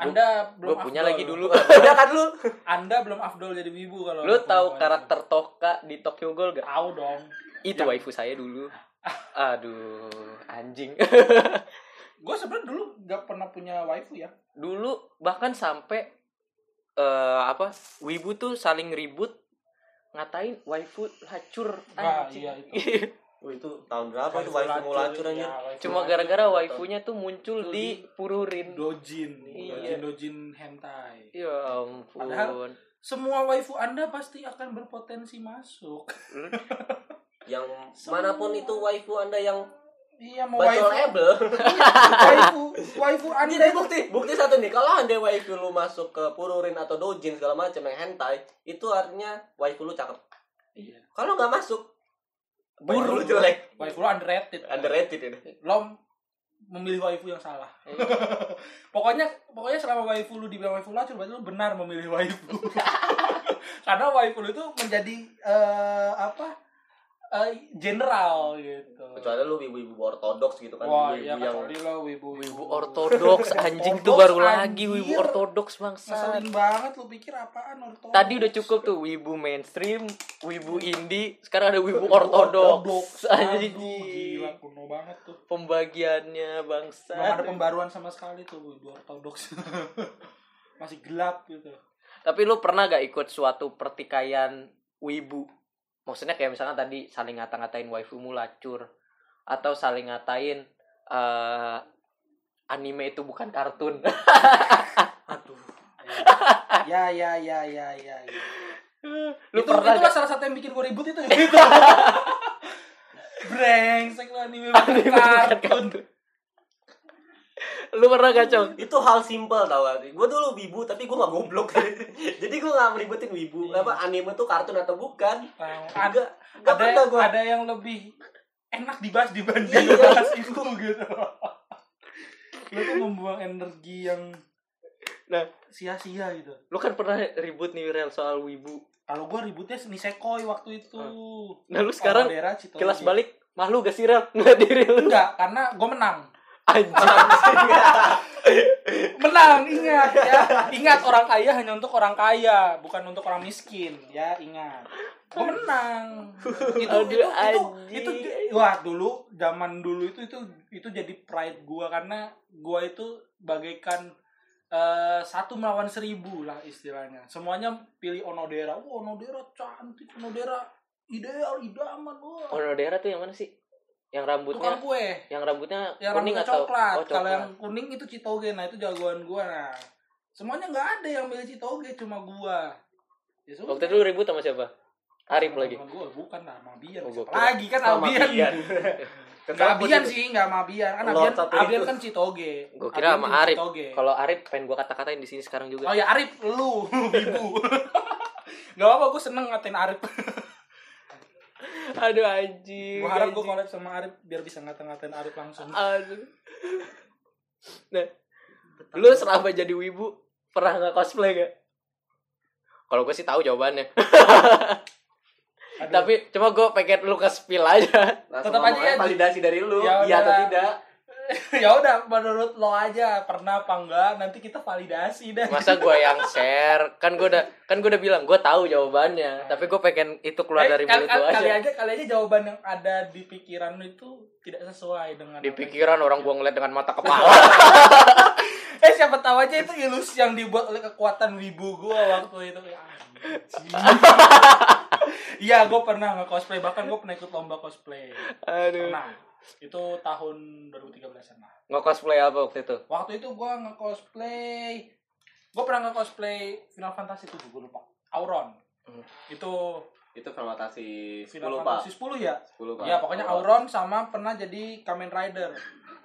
Anda belum Gue punya afdol. lagi dulu. Udah kan lu. Anda belum afdol jadi wibu kalau Lu tahu karakter Toka di Tokyo Ghoul gak? Tahu dong. Itu Yang- waifu saya dulu. Aduh, anjing. Gue sebenarnya dulu gak pernah punya waifu ya. dulu bahkan sampai eh apa? Wibu tuh saling ribut ngatain waifu lacur Nah, anjing. iya itu. Oh, itu tahun berapa itu waifu mau lacur ya, Cuma gara-gara waifunya tuh muncul Tuh di di- Pururin. dojin, Iya. dojin dojin hentai. Ya ampun. Padahal- Semua waifu Anda pasti akan berpotensi masuk. Yang mana pun itu waifu Anda yang Iya mau waifu, bacolable. waifu, waifu Anda Ini itu bukti, bukti satu nih. Kalau anda waifu lu masuk ke pururin atau dojin segala macam yang hentai, itu artinya waifu lu cakep. Iya. Kalau nggak masuk, Buruk. lu jelek, Waifu lu underrated. underrated ini. Lo memilih waifu yang salah. Iya. pokoknya pokoknya selama waifu lu dibilang waifu lacur berarti lu benar memilih waifu. Karena waifu lu itu menjadi eh, apa? Eh, general gitu. Kecuali lu ibu-ibu ortodoks gitu kan, Wah, ibu-ibu iya yang lo wibu Wibu ortodoks anjing tuh Ortodoks, baru lagi anjir. wibu ortodoks bangsa. Ngeselin banget lu pikir apaan ortodoks. Tadi udah cukup tuh wibu mainstream, wibu indie, sekarang ada wibu ortodoks. Aduh, Anjing. gila kuno banget tuh. Pembagiannya bangsa. Belum ada pembaruan sama sekali tuh wibu ortodoks. Masih gelap gitu. Tapi lu pernah gak ikut suatu pertikaian wibu? Maksudnya kayak misalnya tadi saling ngata-ngatain waifumu lacur atau saling ngatain eh anime itu bukan kartun. Aduh. Ya ya ya ya ya. ya. lu itu pernah gak? salah satu yang bikin gue ribut itu gitu. Brengsek lu anime bukan Anime bukan kartun. Lu pernah gak, Cong? itu hal simpel tau gak Gue dulu wibu tapi gue gak goblok Jadi gue gak meributin wibu Iya. Apa anime tuh kartun atau bukan. Ada, Ada gak ada, gue ada yang lebih enak dibahas dibanding Iya. bahas itu gitu. Lu tuh membuang energi yang Nah. sia-sia gitu. Lu kan pernah ribut nih Rel soal wibu. Kalau gua ributnya Nisekoi waktu itu. Nah, lu sekarang Chitologi. kilas balik malu gak sih Rel? Nggak diri lu. Enggak, karena gue menang. Anjing. Menang, ingat ya. Ingat orang kaya hanya untuk orang kaya, bukan untuk orang miskin, ya ingat. Gue menang. Itu Aduh, itu, itu anjing. itu wah dulu zaman dulu itu itu itu jadi pride gua karena gua itu bagaikan eh, satu melawan seribu lah istilahnya. Semuanya pilih Onodera. Wah, Onodera cantik, Onodera ideal, idaman. Wah. Onodera tuh yang mana sih? Yang tukang rambutnya kue yang rambutnya yang kuning rambutnya atau coklat. oh, Kalau coklat. yang kuning itu citoge. Nah, itu jagoan gua nah. Semuanya nggak ada yang milih citoge, cuma gua. Ya sudah. waktu itu lu ribut sama siapa Arif Sama lagi Gua bukan lah, sama Bian. Oh, gua lagi kan Sama Albian. Bian. Enggak Abian sih, enggak sama Abian. Kan Abian, Abian kan Citoge. Gue kira sama tim Arif. Kalau Arif pengen gue kata-katain di sini sekarang juga. Oh ya Arif, lu, ibu. Gak apa-apa, gue seneng ngatain Arif. Aduh anjing. Gue harap gue collab sama Arif biar bisa ngata-ngatain Arif langsung. Aduh. Nah, lu selama jadi wibu pernah nggak cosplay gak? Kalau gue sih tahu jawabannya. Aduh. Tapi cuma gue pengen lu ke spill aja. Tetap aja ngomongnya ya, validasi dari lu. Ya Iya atau tidak? ya udah, menurut lo aja pernah apa enggak? Nanti kita validasi dah. Masa gue yang share? Kan gue udah kan gue udah bilang gue tahu jawabannya. Tapi gue pengen itu keluar Eh, dari mulut lu kali, kali aja. aja kali aja jawaban yang ada di pikiran lu itu tidak sesuai dengan Di pikiran orang gue ngeliat dengan mata kepala. eh siapa tahu aja itu ilusi yang dibuat oleh kekuatan wibu gua waktu itu Ya. Iya, gue pernah nge-cosplay bahkan gue pernah ikut lomba cosplay. Aduh. Pernah. Itu tahun 2013-an lah. Nggak cosplay apa waktu itu? Waktu itu gue nge-cosplay gue pernah nge-cosplay Final Fantasy 7 gue lupa. Auron. Hmm. Itu Itu Fantasi 10, Final Pak. Fantasy 10 ya? 10, Pak. Iya, pokoknya Auron sama pernah jadi Kamen Rider.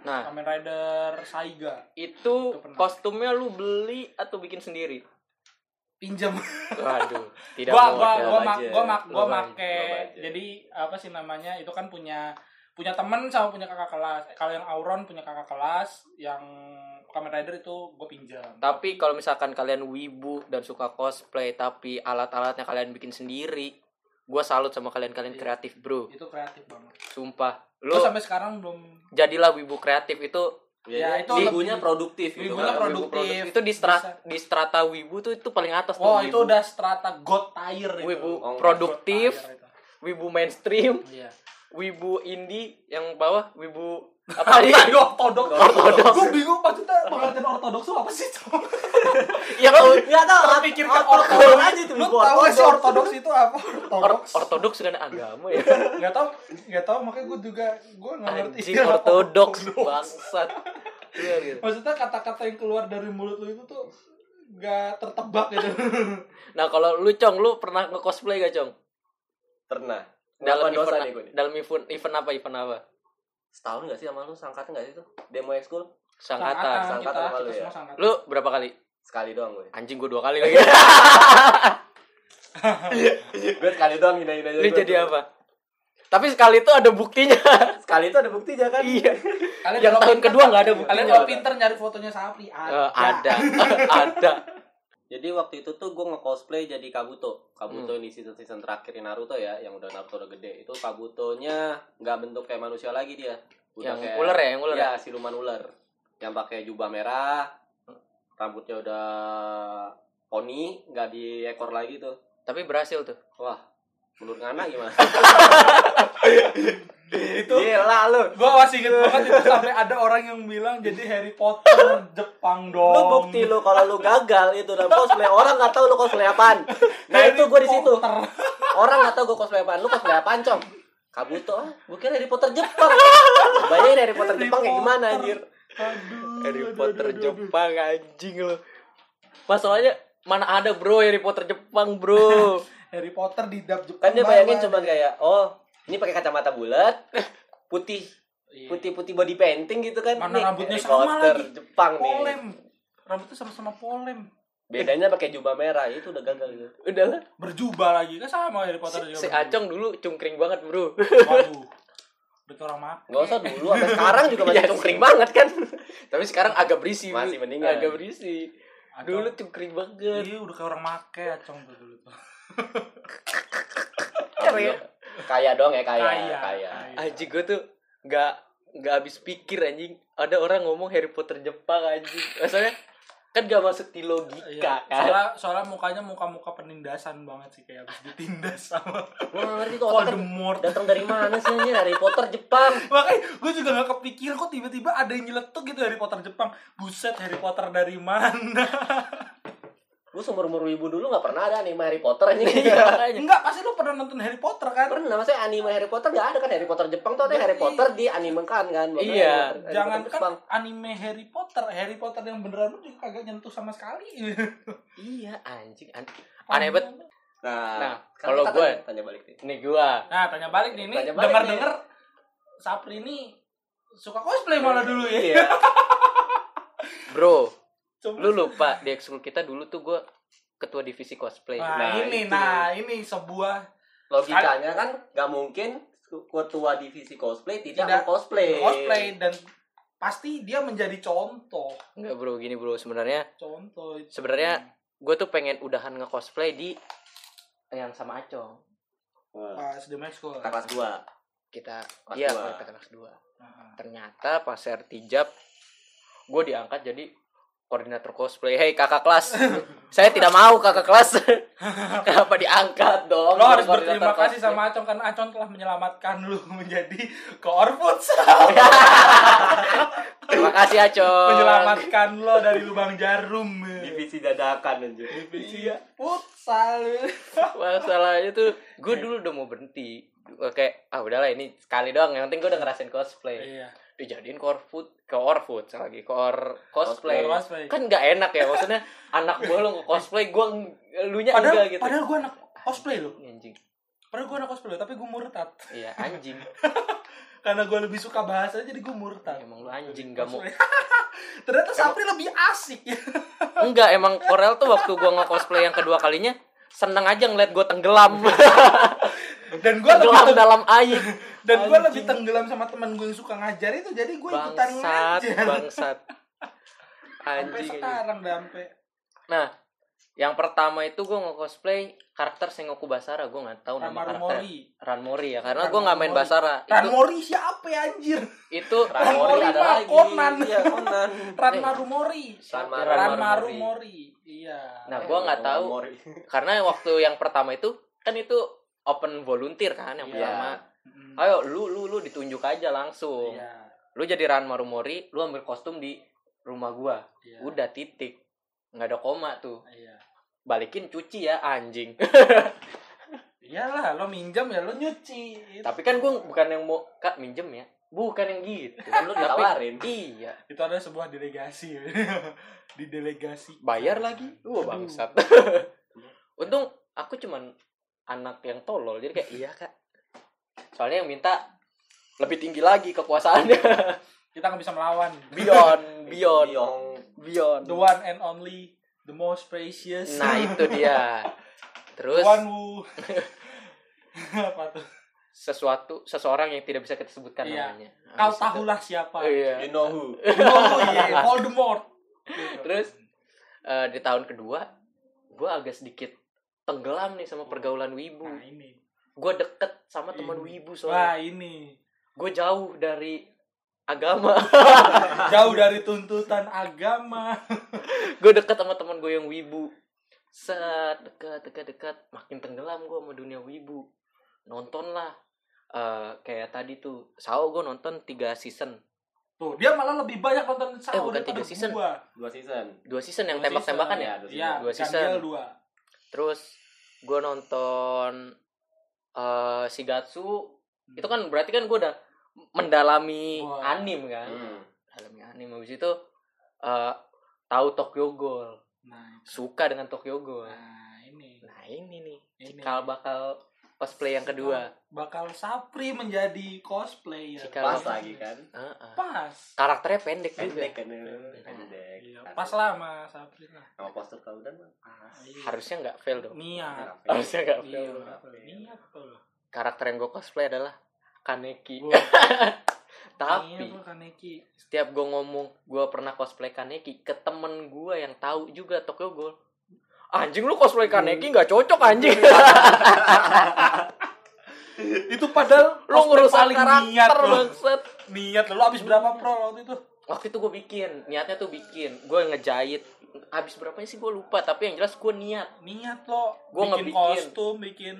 Nah, Kamen Rider Saiga. itu Itu pernah. kostumnya lu beli atau bikin sendiri? Pinjam. Waduh, tidak gua mau. gua gua mak budget. gua mak gua Low make budget. Low budget. jadi apa sih namanya itu kan punya temen sama punya kakak kelas kalau yang Auron punya kakak kelas yang Kamen Rider itu gue pinjam Tapi kalau misalkan kalian wibu dan suka cosplay tapi alat-alatnya kalian bikin sendiri, gua salut sama kalian-kalian Iya. kreatif, Bro. itu kreatif banget Sumpah. Lu gue sampai sekarang belum jadilah wibu kreatif itu Ya, Ya, itu itu ibunya lebih- produktif gitu ibunya kan. produktif. wibu produktif. Itu di strata di strata wibu tuh itu paling atas tuh. oh wibu. itu udah strata god tier itu wibu Oh, produktif, God tier itu. wibu mainstream, iya wibu indie yang bawah wibu apa apa sih? itu ortodoks Ortodoks. gue bingung maksudnya pengertian ortodoks itu apa sih Cok? yang Enggak tahu, terpikirkan ortodoks ortodoks aja itu lu wibu tahu sih ortodoks. itu apa Or- ortodoks ortodoks kan agama ya. nggak tahu nggak tahu makanya gue juga gue nggak ngerti Anjing istilah ortodoks bangsat. Iya gitu. maksudnya kata-kata yang keluar dari mulut lu itu tuh nggak tertebak gitu Nah, kalau lu Cong, lu pernah nge-cosplay gak, Cong? Pernah. Dalam Dalam dosa event nih gue nih. dalam event event apa? Event apa? Setahun gak sih sama lu? Sangkatan gak sih itu? Demo ekskul? Sangkatan. Sangkatan sama lu ya? sangkatan Lu berapa kali? Sekali doang gue. Anjing gua dua kali lagi. gue sekali doang hina-hina aja. lu gue jadi tuh. apa? Tapi sekali itu ada buktinya. Sekali itu ada buktinya kan? iya. kalian Yang kalau tahun pinter- kedua nggak ada buktinya. kalian kalau pinter nyari fotonya Sapri ada Eh, ada. ada. Jadi waktu itu tuh gue nge-cosplay jadi Kabuto. Kabuto Hmm. ini season-season terakhir di Naruto ya, yang udah Naruto udah gede. Itu Kabutonya nggak bentuk kayak manusia lagi dia. Udah Yang kayak- ular ya, yang ular. Iya, siluman ular. Yang pakai jubah merah, rambutnya udah poni, nggak di ekor lagi tuh. Tapi berhasil tuh. Wah, menurut Ngana gimana? itu Gila lu. gue masih inget banget itu sampai ada orang yang bilang jadi Harry Potter Jepang dong Lu bukti lu kalau lu gagal itu dalam cosplay, orang nggak tahu lu cosplay apaan. Nah, Harry itu gue di situ. Orang nggak tahu gue cosplay apaan. Lu cosplay apaan, Cong? Kabuto ah, gue kira Harry Potter Jepang. Bayangin Harry Potter Harry Jepang kayak gimana anjir? Aduh, Harry aduh, Potter aduh, aduh. Jepang anjing lu. Masalahnya mana ada bro Harry Potter Jepang bro Harry Potter di dub Jepang Kan dia bayangin cuman kayak, oh, ini pakai kacamata bulat, putih, Iya. putih-putih body painting gitu kan. Mana Nih, rambutnya sama lagi. Jepang polem nih. rambutnya sama-sama polem Bedanya pakai jubah merah, itu udah gagal gitu. udahlah berjubah lagi kan sama Harry Potter si, juga si berjubah. Acong dulu cungkring banget bro waduh udah orang mak Gak usah dulu, sampai sekarang juga masih Iya cungkring banget kan. tapi sekarang agak berisi Masih Bro. mendingan. agak berisi dulu cungkring banget iya udah kayak orang make acong tuh dulu tuh Keren. Kaya dong ya, kaya. Kaya, Kaya. kaya. anjing gue tuh nggak nggak habis pikir anjing ada orang ngomong Harry Potter Jepang anjing maksudnya kan gak masuk di Iya. logika kan soalnya soalnya mukanya muka-muka penindasan banget sih kayak habis ditindas sama Gue ngerti tuh Voldemort datang dari mana sih anjir Harry Potter Jepang. makanya gue juga gak kepikir kok tiba-tiba ada yang nyeletuk gitu Harry Potter Jepang buset Harry Potter dari mana Gue seumur umur wibu dulu nggak pernah ada anime Harry Potter anjing. Iya. Enggak, pasti lu pernah nonton Harry Potter kan? pernah maksudnya anime Harry Potter nggak ada kan Harry Potter Jepang tuh ada Iya. Harry Potter di animekan kan Makanya Iya. Harry Jangan Potter kan Jepang. anime Harry Potter, Harry Potter yang beneran lu juga kagak nyentuh sama sekali. Iya, anjing. An- Aneh banget. nah, Nah, kalau gue- tanya, tanya balik nih Nih gua. Nah, tanya balik nih, ini Tanya balik dengar-dengar Sapri ini suka cosplay malah dulu ya. iya Bro, Coba- lu lupa di ekskul kita dulu tuh gua ketua divisi cosplay. Nah, Nah, ini, itu. nah ini sebuah logikanya kan nggak mungkin ketua divisi cosplay tidak, Tidak cosplay cosplay dan pasti dia menjadi contoh. Enggak, Bro, gini, Bro. Sebenarnya Contoh. itu. sebenarnya gue tuh pengen udahan nge-cosplay di yang sama Acong. pas di Mexico. kita kelas dua Kita Kelas iya, dua. kita kelas 2. Nah, Ternyata pas sertijab gue diangkat jadi koordinator cosplay. Hei kakak kelas, saya tidak mau kakak kelas. Kenapa diangkat dong? Lo harus berterima kasih cosplay. sama Acong karena Acong telah menyelamatkan lu menjadi koor futsal. Terima kasih Acong. menyelamatkan lo dari lubang jarum. divisi dadakan anjir Divisi futsal. Masalahnya tuh gue dulu udah mau berhenti. Oke, ah udahlah ini sekali doang. Yang penting gue udah ngerasain cosplay. Iya. Dijadiin core food, core food lagi core cosplay. Cosplay. Kan nggak enak ya maksudnya anak gue lo cosplay gue lu nya Padahal, enggak gitu. padahal gue anak cosplay lo. Anjing. Padahal gue anak cosplay tapi gue murtad. Iya anjing. Karena gue lebih suka bahasa jadi gue murtad. Emang lu anjing gak mau. Cosplay. Ternyata Sapri lebih asik ya. Enggak, emang Korel tuh waktu gua nge-cosplay yang kedua kalinya seneng aja ngeliat gue tenggelam. Dan gue lebih tenggelam dalam air. Dan gue lebih tenggelam sama temen gue yang suka ngajar itu jadi gue ikutan ngajar. bangsat. Sampai Anjing. anjing. sekarang sampai Nah, yang pertama itu gue nge-cosplay karakter Sengoku Basara. Gue nggak tahu nama Ramaru karakter. Mori. Ranmori ya, karena Ranmori. gue nggak main Basara. Ran Itu, Mori siapa ya anjir? itu Ran Mori ada lagi Conan. iya Conan Ran Maru Mori. Ranmaru Ran Mori. Maru Mori. Iya. Nah, gua nggak tahu. Mori. karena waktu yang pertama itu kan itu open volunteer kan yang Iya. pertama. Ayo lu lu lu ditunjuk aja langsung. Iya. Lu jadi Ranmaru Mori, lu ambil kostum di rumah gua. Iya. Udah titik. nggak ada koma tuh. Iya. Balikin cuci ya anjing. Iyalah, lo minjam ya lo nyuci. Tapi kan gua bukan yang mau Kak minjem ya. Bukan yang gitu. Kan lu ditawarin. Iya, itu ada sebuah delegasi. di delegasi. bayar lagi. Wah, bangsat. Untung aku cuman anak yang tolol. Jadi kayak iya, Kak. Soalnya yang minta lebih tinggi lagi kekuasaannya. Kita nggak bisa melawan. beyond, beyond, Biong. beyond. The one and only, the most precious. Nah, itu dia. Terus The one who apa tuh? sesuatu seseorang yang tidak bisa kita sebutkan Iya. namanya. Kau Habis itu- tahulah siapa. Iya. You know who? Oh iya, Voldemort. Gitu. Terus eh, di tahun kedua gue agak sedikit tenggelam nih sama pergaulan wibu. Nah, ini. Gue deket sama teman wibu Wah, soalnya. ini. Gue jauh dari agama. Jauh dari tuntutan agama. gue deket sama teman gue yang wibu. Set dekat dekat dekat makin tenggelam gue sama dunia wibu. Nonton lah. Eh, kayak tadi tuh Sao gue nonton tiga season Tuh, dia malah lebih banyak nonton Sao Eh, bukan daripada tiga season. gua. Dua season. dua season yang Dua tembak-tembakan season, ya ya, dua Iya, Dua Ganjil season. dua. terus gue nonton eh Shigatsu itu kan berarti kan gue udah mendalami Wah. anim kan Hmm. mendalami anim habis itu eh tahu Tokyo Ghoul Nah, suka dengan Tokyo Ghoul nah ini. nah ini nih Ini. cikal bakal cosplay yang kedua Bakal Sapri menjadi cosplayer. Cikal Pas lagi kan. Heeh. Pas. karakternya pendek, Pendek juga kan. Pendek. Iya, pas lah sama Sapri lah. Sama postur kau dan mah pas. Harusnya nggak fail dong niat. harusnya nggak Iya, fail niat tuh. karakter yang gue cosplay adalah Kaneki tapi Iya, tuh Kaneki. setiap gue ngomong gue pernah cosplay Kaneki ke temen gue yang tahu juga Tokyo Ghoul anjing lu cosplay Kaneki nggak cocok anjing. Itu padahal lu ngerusak paling niat bangsat. Niat lo. Lo habis berapa pro waktu itu? waktu itu gue bikin. Niatnya tuh bikin. Gue ngejahit. Habis berapanya sih gue lupa tapi yang jelas gue niat. Niat lo. Gua bikin ngebikin. kostum, bikin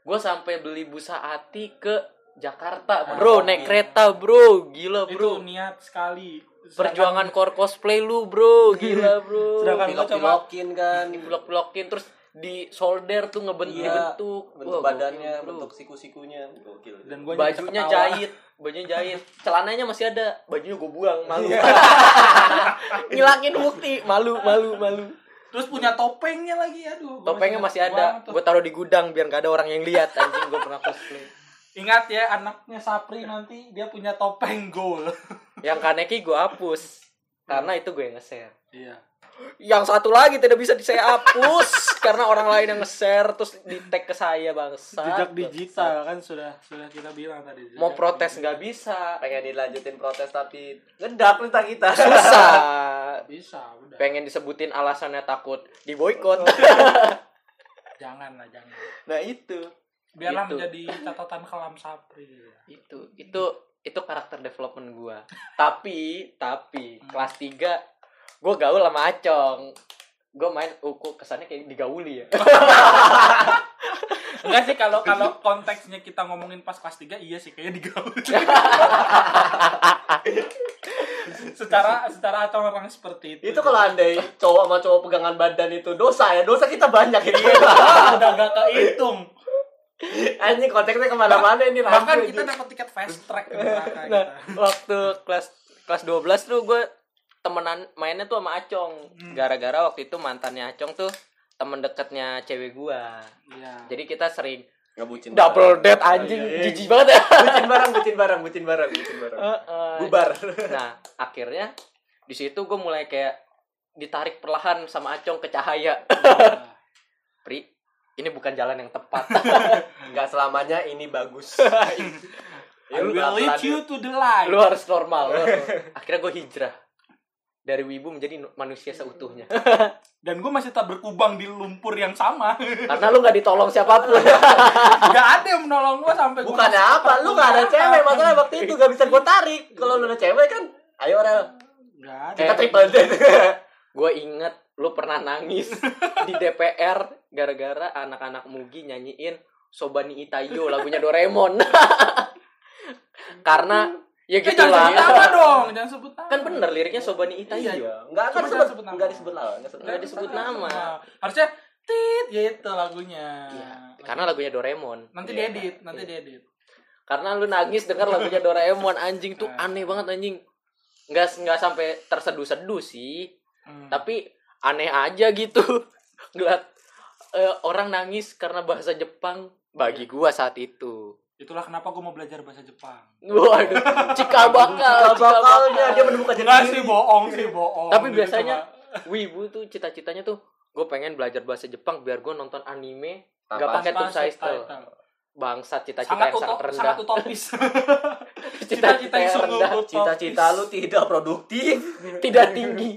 gue sampai beli busa ati ke Jakarta Ah, bro. Naik kereta bro. Gila itu bro. niat sekali. Perjuangan core cosplay lu bro. Gila bro. Sedangkan Pilok-pilokin kan. blok-blokin terus di solder tuh ngebentuk Iya, bentuk. Bentuk Wah, badannya, gokil, bentuk siku-sikunya. Gokil. dan gua bajunya jahit bajunya jahit. Celananya masih ada bajunya gue buang malu. Ngilangin bukti malu malu malu. Terus punya topengnya lagi aduh. Gua topengnya masih ada. tuh. gue taruh di gudang biar gak ada orang yang lihat anjing gue pernah cosplay. Ingat ya anaknya Sapri nanti dia punya topeng gold yang kaneki gue hapus. Karena itu gue yang nge-share. Iya. Yang satu lagi tidak bisa saya hapus. Karena orang lain yang nge-share terus di tag ke saya bangsa jejak digital kan sudah sudah kita bilang tadi mau jejak protes digital. nggak bisa. Pengen dilanjutin protes tapi ngedak kita kita. susah. Bisa udah. Pengen disebutin alasannya takut di boykot jangan lah jangan. Nah itu. Biarlah Itu. menjadi catatan kelam Sapri itu itu itu karakter development gua. Tapi tapi Hmm. kelas 3 gua gaul sama Acong. Gua main uku kesannya kayak digauli ya. Enggak sih kalau kalau konteksnya kita ngomongin pas kelas 3 iya sih kayaknya digaul. Secara secara atau orang seperti itu. Itu kalau andai cowok sama cowok pegangan badan itu dosa ya, dosa kita banyak ini. udah gak kehitung Anjing konteksnya ke mana-mana ini bahkan kita aja. dapat tiket fast track ke neraka nah kita. waktu kelas kelas 12 tuh gua temenan mainnya tuh sama Acong Hmm. gara-gara waktu itu mantannya Acong tuh temen deketnya cewek gua Iya. jadi kita sering ngebucin. double date anjing Iya, iya. jijik banget ya bucin bareng, bucin bareng, bucin bareng, bucin bareng. Heeh. Bubar. Nah, akhirnya di situ gue mulai kayak ditarik perlahan sama Acong ke cahaya. Pri, ini bukan jalan yang tepat. Enggak selamanya ini bagus. I will lead you to the light. lu harus normal. lu harus- Akhirnya gue hijrah dari wibu menjadi nu- manusia seutuhnya. Dan gue masih tak berkubang di lumpur yang sama. Karena lu nggak ditolong siapa pun. Gak ada yang menolong gue sampai gua Bukannya apa? Lu gak ada cewek, masalah waktu itu gak bisa gue tarik. Kalau lu ada cewek kan, ayo Rel. Gak ada. Kita triple date. gue inget lu pernah nangis di DPR gara-gara anak-anak Mugi nyanyiin Sobani Itayo lagunya Doraemon. Karena ya Eh, jangan sebut nama dong, jangan sebut nama. kan bener liriknya Sobani Itayo. Iya, enggak kan jangan disebut sebut nama. enggak disebut lah, enggak sebut. Nggak disebut nama. Harusnya tit ya itu lagunya. Iya, karena lagunya Doraemon. nanti Iya. diedit, nanti diedit. Karena lu nangis denger lagunya Doraemon anjing tuh Ah. aneh banget anjing. Nggak nggak sampai terseduh-seduh sih, Hmm. tapi aneh aja gitu. Ngeliat eh, orang nangis karena bahasa Jepang bagi gua saat itu. Itulah kenapa gue mau belajar bahasa Jepang. Waduh, cikal bakal, cikal bakalnya bakal. dia menemukan Enggak diri. sih bohong sih bohong. Tapi Itu biasanya cuma- Wibu tuh cita-citanya tuh gue pengen belajar bahasa Jepang biar gue nonton anime Tanpa Nggak pakai Tanpa subtitle. bangsat cita-cita Sangat, yang sangat rendah sangat utopis. cita-cita yang rendah. Cita-cita lu tidak produktif. tidak tinggi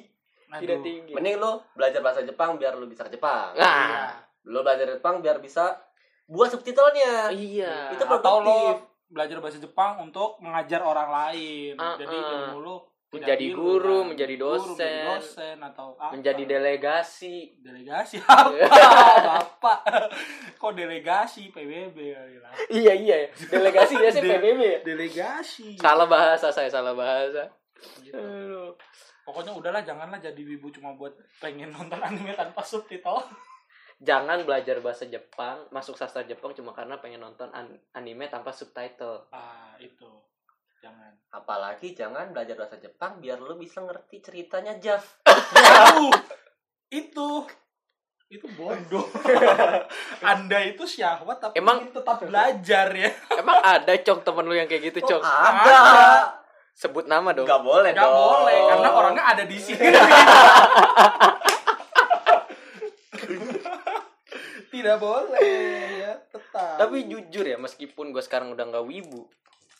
Aduh. tidak tinggi Mending lu belajar bahasa Jepang biar lu bisa ke Jepang. Iya. nah Lu belajar Jepang biar bisa buat subtitlenya. iya Itu Atau produktif. lo belajar bahasa Jepang untuk mengajar orang lain. Ah, Jadi ah. ilmu lu Menjadi di lu, guru, kan. menjadi Guru, dosen. menjadi dosen atau apa. menjadi delegasi delegasi apa bapak kok delegasi PBB kali lah iya iya delegasi biasanya De- PBB ya delegasi salah bahasa saya salah bahasa Gitu. Pokoknya udahlah janganlah jadi wibu cuma buat pengen nonton anime tanpa subtitle. Jangan belajar bahasa Jepang masuk sastra Jepang cuma karena pengen nonton an- anime tanpa subtitle. Ah itu. Jangan. Apalagi jangan belajar bahasa Jepang biar lu bisa ngerti ceritanya. Aduh, itu. Itu bodoh. Anda itu syahwat tapi Emang- ingin tetap belajar ya. Emang ada cong temen lu yang kayak gitu cong Ada. Sebut nama dong. Gak boleh nggak dong. boleh karena orangnya ada di sini. Tidak boleh ya tetap. Tapi jujur ya meskipun gue sekarang udah nggak wibu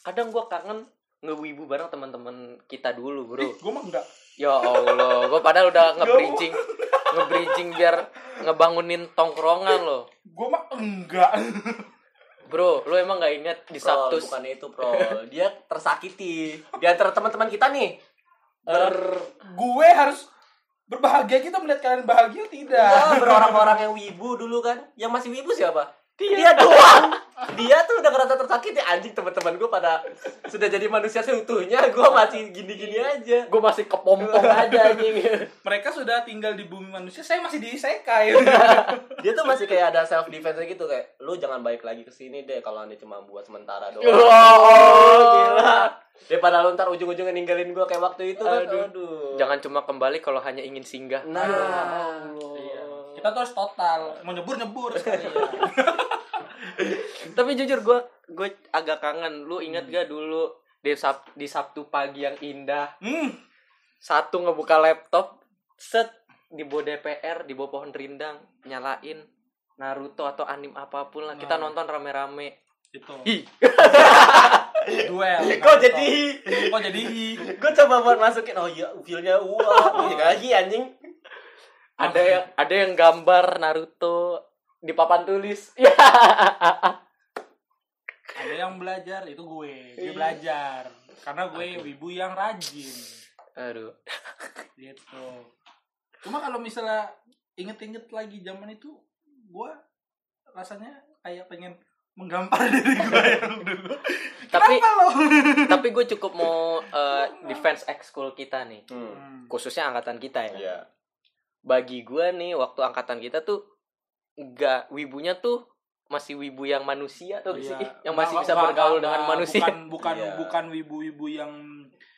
kadang gue kangen ngewibu bareng teman-teman kita dulu bro. Gue mah enggak ya allah gue padahal udah nge-bridging nge-bridging biar ngebangunin tongkrongan lo gue mah enggak bro lo emang nggak inget di Prol, Sabtu bukan itu, Pro. Dia tersakiti. Di antara teman-teman kita nih. Ber, gue harus berbahagia kita melihat kalian bahagia tidak ya, berorang-orang yang wibu dulu kan. Yang masih wibu siapa? Dia doang. Dia tuh udah ngerasa tersakiti. Anjing teman-teman gue pada sudah jadi manusia seutuhnya. Gue masih gini-gini aja. Gue masih kepompong aja anjing. Mereka sudah tinggal di bumi manusia, saya masih diisekai. dia tuh masih kayak ada self defense gitu kayak lu jangan balik lagi ke sini deh kalau ini cuma buat sementara doang. Oh gila. Daripada lu ntar ujung-ujungnya ninggalin gue kayak waktu itu kan. Aduh. aduh. Jangan cuma kembali kalau hanya ingin singgah. Nah. Iya. Kita tuh harus total, mau nyebur nyebur tapi jujur gue gue agak kangen. Lu inget gak dulu di Sab di Sabtu pagi yang indah? Hmm. satu ngebuka laptop set di bawah DPR di bawah pohon rindang nyalain Naruto atau anim apa pun lah. Kita Nah. nonton rame-rame. Itu. Ih, Duel. kok jadi Kok jadi gue coba buat masukin oh iya feelnya wah iya lagi anjing ada yang ada yang gambar Naruto di papan tulis. Ya ada yang belajar itu gue. Gue belajar. Karena gue wibu yang rajin. aduh. Gitu. Cuma kalau misalnya inget-inget lagi zaman itu gue rasanya kayak pengen menggampar diri gue yang dulu. Tapi- lo? tapi gue cukup mau eh, defense ekskul kita nih. Hmm. Hmm. khususnya angkatan kita ya. Iya bagi gue nih waktu angkatan kita tuh enggak wibunya tuh masih wibu yang manusia tuh Iya. sih yang masih Nggak- bisa nggak- bergaul nggak- dengan nggak- manusia bukan bukan Iya. bukan wibu-wibu yang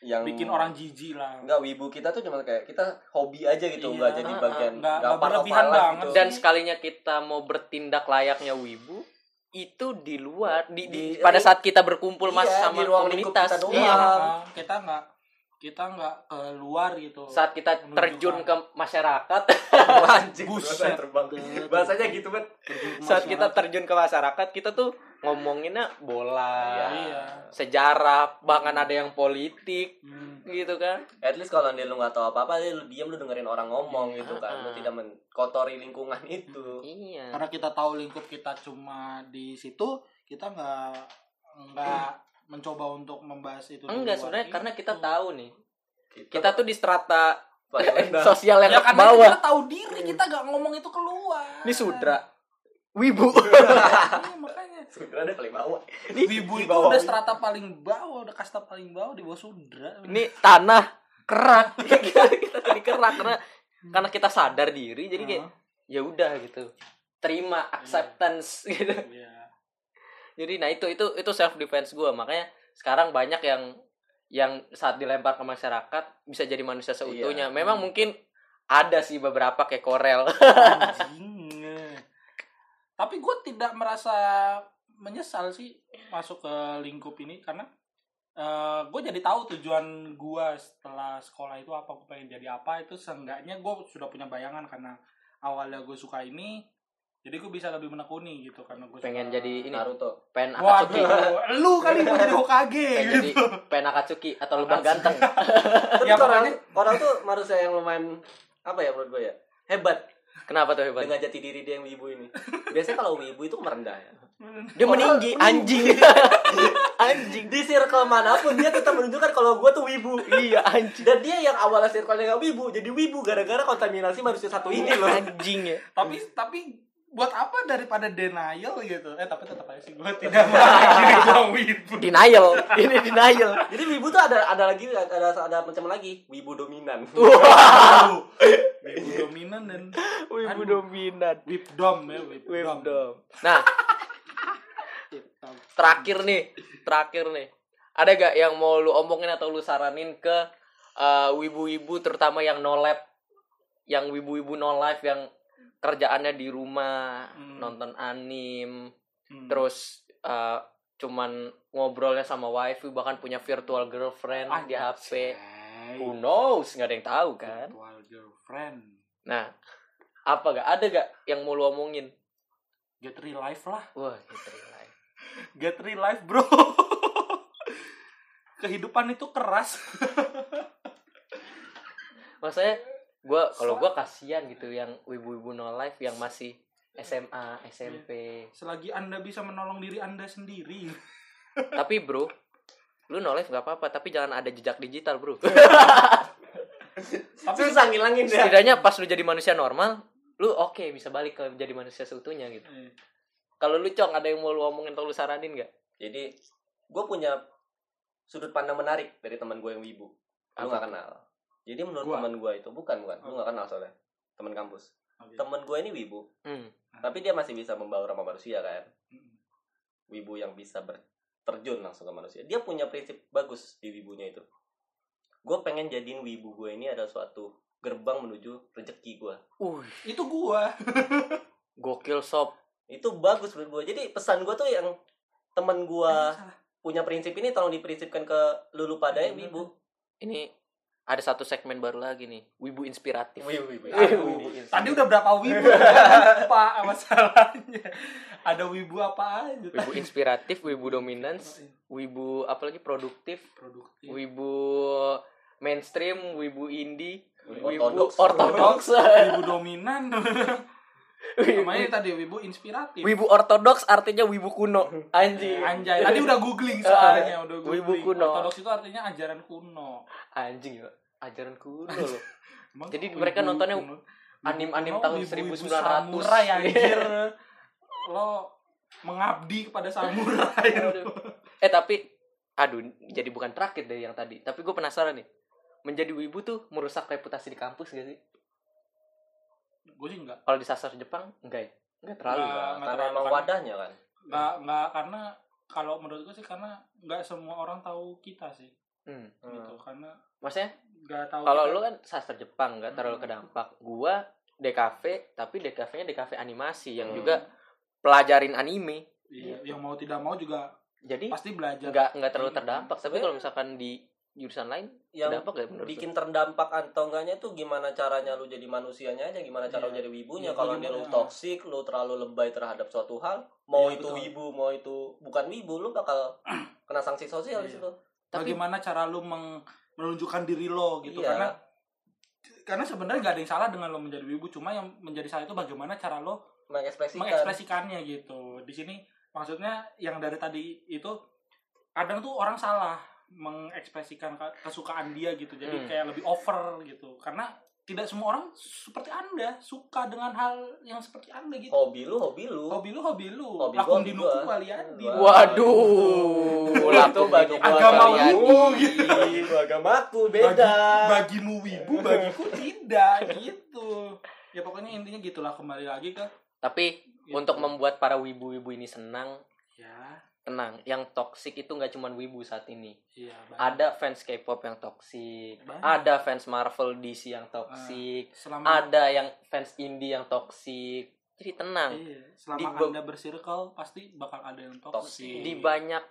yang bikin orang jijik lah Enggak, wibu kita tuh cuma kayak kita hobi aja gitu, Iya. enggak jadi bagian nggak- nggak nggak berlebihan banget gitu. dan sekalinya kita mau bertindak layaknya wibu itu di luar di, di- Di- pada saat kita berkumpul mas Iya, sama di ruang lingkup komunitas kita doang. iya Nah, kita nggak kita nggak keluar gitu saat kita Menunjukkan. terjun ke masyarakat anjing Buset. bahasa terbang. Bahasanya gitu banget. saat kita terjun ke masyarakat kita tuh ngomonginnya bola Iya. sejarah bahkan ada yang politik Hmm. gitu kan At least kalau dia lu nggak tahu apa-apa, dia lu diam lu dengerin orang ngomong Iya. gitu kan. Lu Ah. tidak menkotori lingkungan itu. iya karena kita tahu lingkup kita cuma di situ kita nggak nggak mencoba untuk membahas itu enggak sebenarnya karena kita itu. tahu nih. Gitu. kita tuh di strata rendah. sosial yang ya karena bawah. kita tahu diri kita nggak ngomong itu keluar. Ini sudra. Wibu. Iya, makanya. Sebenarnya ada paling bawah. wibu Di itu bawah. udah wibu. strata paling bawah udah kasta paling bawah di bawah sudra. Ini tanah kerak. Kita kita jadi kerak karena karena kita sadar diri jadi kayak ya udah gitu. Terima acceptance gitu. Iya. Jadi nah itu itu itu self defense gue makanya sekarang banyak yang yang saat dilempar ke masyarakat bisa jadi manusia seutuhnya Iya. memang mungkin ada sih beberapa kayak korel Anjing. Tapi gue tidak merasa menyesal sih masuk ke lingkup ini karena gue jadi tahu tujuan gue setelah sekolah itu apa gue pengen jadi apa itu seenggaknya gue sudah punya bayangan karena awalnya gue suka ini jadi gue bisa lebih menekuni gitu karena gue pengen jadi ini Naruto. pengen Akatsuki Waduh, lu kali mau jadi Hokage pengen jadi gitu. pengen Akatsuki atau lebah ganteng Tapi Ya, orang, orang tuh manusia yang lumayan apa ya menurut gue ya hebat kenapa tuh hebat dengan jati diri dia yang wibu ini. Biasanya kalau wibu itu merendah ya. dia Orang- meninggi anjing anjing Di circle mana pun dia tetap menunjukkan kalau gue tuh wibu. iya anjing Dan dia yang awalnya circle-nya gak wibu, jadi wibu gara-gara kontaminasi manusia satu ini loh. anjing ya tapi tapi buat apa daripada denial gitu eh tapi tetap aja sih gue tidak mau wibu denial ini denial Jadi wibu tuh ada ada lagi ada ada macam lagi wibu dominan. Wow. wibu dominan dan wibu Aduh. dominan wipdom ya wipdom Webdom. Nah, terakhir nih, terakhir nih. Ada gak yang mau lu omongin atau lu saranin ke eh, wibu-wibu terutama yang no lab, yang wibu-wibu no life yang kerjaannya di rumah, Hmm. nonton anim, Hmm. terus eh, cuman ngobrolnya sama wifi bahkan punya virtual girlfriend di HP. Who knows? Nggak ada yang tahu kan. Virtual girlfriend Nah, apa gak? Ada gak yang mau lu omongin? get real life lah Wah, gitu live. get real life bro kehidupan itu keras Maksudnya gua kalau gua kasihan gitu yang ibu-ibu no life yang masih SMA, SMP. selagi anda bisa menolong diri anda sendiri tapi bro, lu no life gak apa-apa, tapi jangan ada jejak digital, Bro. tapi Susah ngilangin dia. Setidaknya pas lu jadi manusia normal, lu oke bisa balik ke jadi manusia seutuhnya gitu. Eh, Kalau lu cong ada yang mau lu omongin atau lu saranin nggak? Jadi gue punya sudut pandang menarik dari teman gue yang wibu. Lu gak kenal. Jadi menurut Gua. teman gue itu bukan bukan, lu Oh. gak kenal soalnya. Teman kampus. Oke. Temen gue ini wibu, Hmm. tapi dia masih bisa membaur sama manusia kan. Mm. Wibu yang bisa berterjun langsung ke manusia. Dia punya prinsip bagus di wibunya itu. Gue pengen jadiin wibu gue ini adalah suatu gerbang menuju rezeki gue. Uh, Itu gua. gokil sob. Itu bagus menurut gue. Jadi pesan gue tuh yang temen gue punya prinsip ini tolong diprinsipkan ke lulu pada yang wibu. Ini ada satu segmen baru lagi nih, Wibu inspiratif. Wibu, wibu. Aduh, Wibu. Tadi udah berapa wibu? Lupa masalahnya. Ada wibu apa aja? Wibu inspiratif, Wibu dominance, Wibu apalagi produktif, produktif. Wibu mainstream, Wibu indie, Wibu ortodoks, wibu dominan. Namanya tadi wibu inspiratif. Wibu ortodoks artinya Wibu kuno. Anjing. Anjay, tadi udah googling soalnya, udah googling. Wibu kuno. Ortodoks itu artinya ajaran kuno. Anjing ya. Ajaran kuno loh. Emang Jadi wibu mereka nontonnya anim-anim Wibu tahun wibu-wibu 1900. Samurai anjir. Lo mengabdi kepada samurai. eh tapi aduh jadi bukan terakhir deh yang tadi tapi gue penasaran nih menjadi wibu tuh merusak reputasi di kampus gak sih Gue sih enggak. kalau di sasar Jepang enggak ya enggak terlalu Enggak. Nah, nggak karena terlalu, emang karena- wadahnya kan. Enggak enggak karena kalau menurut gue sih karena enggak semua orang tahu kita sih hmm. gitu karena maksudnya enggak tahu kalau kita- lu kan sasar Jepang enggak terlalu Hmm. kedampak gua DKV tapi DKV-nya DKV animasi yang Hmm. juga pelajarin anime iya, yang mau tidak mau juga jadi pasti belajar enggak enggak terlalu Iya. terdampak tapi kalau misalkan di jurusan lain Yang terdampak gak menurut lu? bikin terdampak atau enggaknya tuh gimana caranya lu jadi manusianya aja gimana cara lu Iya. jadi wibunya Iya, kalau dia gimana? lu toksik lu terlalu lebay terhadap suatu hal mau Iya, itu betul. wibu mau itu bukan wibu lu bakal kena sanksi sosial di Iya. situ tapi bagaimana cara lu meng- menunjukkan diri lo gitu Iya. karena karena sebenarnya gak ada yang salah dengan lo menjadi wibu cuma yang menjadi salah itu bagaimana cara lo mengekspresikan mengekspresikannya gitu di sini maksudnya yang dari tadi itu kadang tuh orang salah mengekspresikan ke- kesukaan dia gitu. Jadi Hmm. kayak lebih over gitu. Karena tidak semua orang seperti anda suka dengan hal yang seperti anda gitu. Hobi lu hobi lu. Hobi lu hobi lu. Hobi lakum hobi dinuku. Waliyadin Wah. waduh itu lakum bagi agama wibu gitu itu agamaku Bagi- beda. Bagimu wibu bagiku tidak gitu. Ya pokoknya intinya gitulah kembali lagi ke tapi gitu. untuk membuat para wibu-wibu ini senang ya tenang. Yang toksik itu nggak cuma wibu saat ini. Iya ada fans K-pop yang toksik Banyak. ada fans Marvel DC yang toksik selama ada yang fans indie yang toksik jadi tenang. Iya, selama Di anda bersirkel pasti bakal ada yang Toxic. toksik di banyak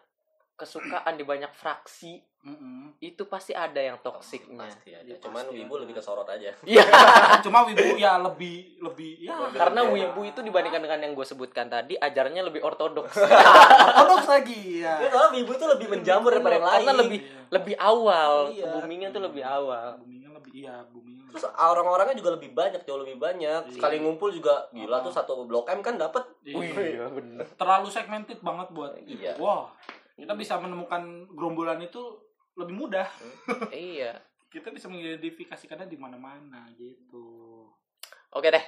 kesukaan di banyak fraksi Mm-mm. itu pasti ada yang toksiknya pasti ada Ya, cuman pasti wibu ada. lebih kesorot aja iya cuma wibu ya lebih lebih ya karena Iya. wibu itu dibandingkan dengan yang gue sebutkan tadi ajarnya lebih ortodoks ortodoks lagi ya ya soalnya wibu tuh lebih menjamur daripada yang lain karena lebih Iya. lebih awal Iya. boomingnya tuh lebih awal buminya lebih iya buminya terus orang-orangnya juga lebih banyak jauh lebih banyak Iya. sekali ngumpul juga Ah. gila tuh satu blok M kan dapat Iya. Wih, iya bener terlalu segmented banget buat Iya. wah kita bisa menemukan gerombolan itu lebih mudah. Iya. Kita bisa mengidentifikasikannya di mana-mana gitu. Oke deh.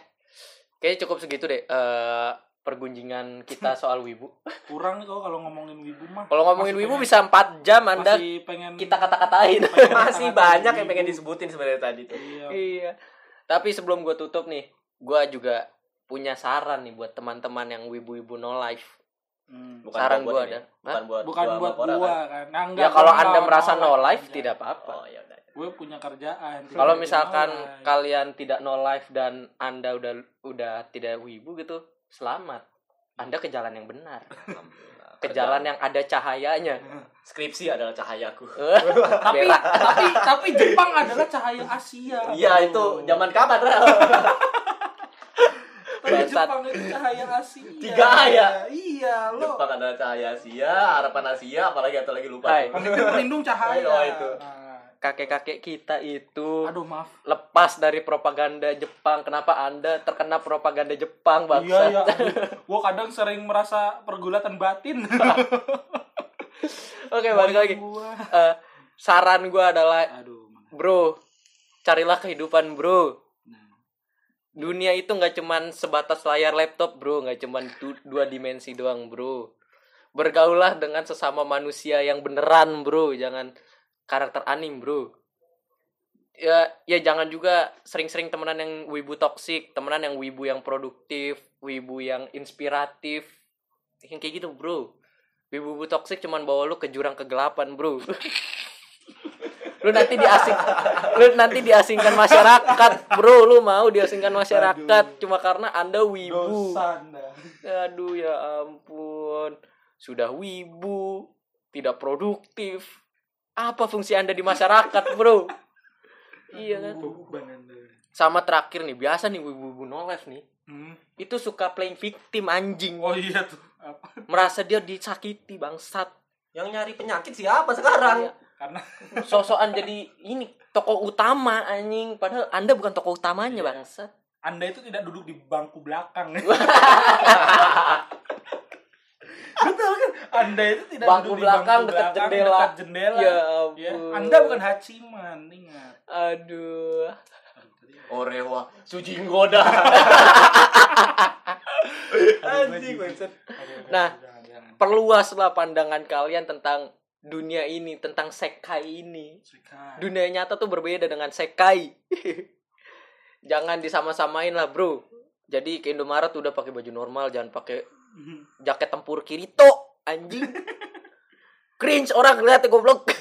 Kayaknya cukup segitu deh eh pergunjingan kita soal wibu. Kurang nih kalau ngomongin wibu mah. Kalau ngomongin Masih wibu pengen- bisa 4 jam anda masih pengen kita kata-katain. pengen masih kata-kata banyak yang wibu. pengen disebutin sebenarnya tadi tuh. Iya. Iya. Tapi sebelum gue tutup nih gue juga punya saran nih buat teman-teman yang wibu-wibu no life Hmm. bukan saran ini. ada. Bukan buat bukan gua buat Cora, gua kan? kan? Nah, enggak, ya kalau gua anda merasa no life aja. tidak apa-apa. Oh ya udah gue punya kerjaan kalau misalkan no life. kalian tidak no life dan anda udah udah tidak wibu gitu selamat. Anda ke jalan yang benar. Alhamdulillah. ke jalan yang ada cahayanya. Skripsi adalah cahayaku. Tapi tapi tapi Jepang adalah cahaya Asia. Iya itu zaman kapan Bangsat. Jepang itu cahaya Asia. Tiga ya? iya lo. Jepang adalah cahaya Asia harapan Asia apalagi atau lagi lupa. Hai. pemimpin pelindung cahaya. Oh, itu. Nah, kakek-kakek kita itu aduh maaf. lepas dari propaganda Jepang. Kenapa anda terkena propaganda Jepang iya bangsa ya gue kadang sering merasa pergulatan batin. Oke balik lagi. Gua. Eh, saran gue adalah aduh bro carilah kehidupan bro dunia itu nggak cuman sebatas layar laptop bro. Nggak cuman du- dua dimensi doang bro. Bergaulah dengan sesama manusia yang beneran bro. Jangan karakter anim bro. Ya ya jangan juga sering-sering temenan yang wibu toksik temenan yang wibu yang produktif wibu yang inspiratif. Yang kayak gitu bro. Wibu-wibu toksik cuman bawa lu ke jurang kegelapan bro lu nanti diasing lu nanti diasingkan masyarakat. Bro lu mau diasingkan masyarakat cuma karena anda wibu. Aduh ya ampun. Sudah wibu tidak produktif. Apa fungsi anda di masyarakat bro? Iya kan? Sama terakhir nih biasa nih wibu-wibu no life nih. Hmm. itu suka playing victim anjing. Oh iya tuh. Apa? merasa dia disakiti bangsat. Yang nyari penyakit siapa sekarang? Iya. Karena sosokan jadi ini tokoh utama anjing padahal anda bukan tokoh utamanya bangsat Anda itu tidak duduk di bangku belakang. Betul kan? Anda itu tidak Bangku duduk belakang di bangku dekat belakang, jendela. dekat jendela. ya Ya, ampun Anda bukan haciman, ingat. aduh Orewa Sujinggoda. Anjing bangsat. Nah, perluaslah pandangan kalian tentang dunia ini tentang sekai ini. Sikat. dunia nyata tuh berbeda dengan sekai. Jangan disama-samain lah bro. Jadi ke Indomaret udah pakai baju normal jangan pakai jaket tempur Kirito anjing. Cringe orang lihat goblok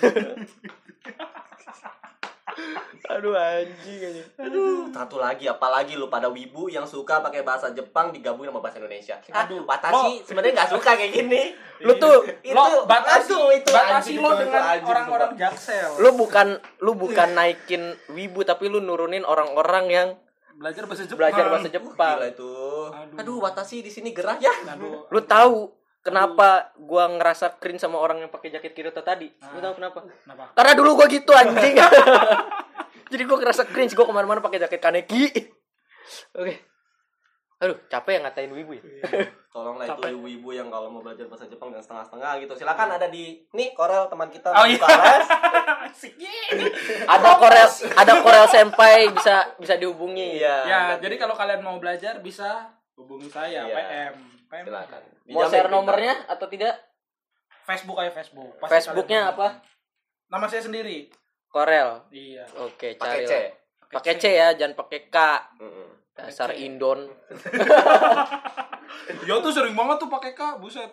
aduh anjing anjing Aduh, satu lagi apalagi lu pada wibu yang suka pakai bahasa Jepang digabungin sama bahasa Indonesia. Aduh, Watashi sebenarnya nggak suka kayak gini. lu tuh Itu lo batasi langsung itu batasi anjing, lo itu dengan orang-orang jaksel lu bukan lu bukan naikin wibu tapi lu nurunin orang-orang yang belajar bahasa Jepang belajar bahasa. Jepang Gila itu. Aduh. Aduh, Watashi di sini gerah ya. Aduh. lu tahu kenapa gua ngerasa cringe sama orang yang pakai jaket Kirito tadi? Lu tahu kenapa. Kenapa? karena dulu gua gitu anjing. Jadi gua ngerasa cringe gua ke mana-mana pakai jaket kaneki. Oke. Aduh capek ya ngatain wibu ya? Tolonglah Capek. itu ibu-ibu yang kalau mau belajar bahasa Jepang jangan setengah-setengah gitu. Silakan ada di nih Korel teman kita Oh, iya. ada korel ada korel senpai bisa bisa dihubungi. Iya. ya jadi kalau kalian mau belajar bisa hubungi saya Iya. PM Silakan. mau share pintar. nomornya atau tidak Facebook aja Facebook Pasti Facebooknya apa? nama saya sendiri korel iya oke Pakai cari C. pakai C ya jangan pakai K Mm-mm. dasar Pakai C. Indon ya tuh sering banget tuh pakai K buset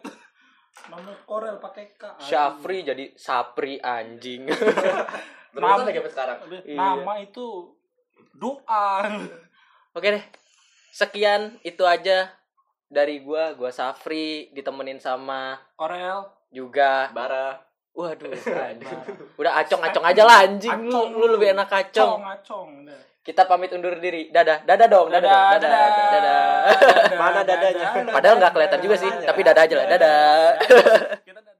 nama Korel pakai K. Syafri jadi Sapri anjing Terusan lagi sekarang. Iya. nama itu doa Oke deh. Sekian itu aja dari gua, gua Safri ditemenin sama Korel juga. Bara. Waduh. Udah acong-acong aja lah anjing lu. Acong Lu lebih enak acong acong. Kita pamit undur diri. Dadah, dadah dong, dadah, dong, dadah. dadah. Mana dadanya? Padahal nggak kelihatan juga sih, tapi dadah aja lah. Dadah. Kita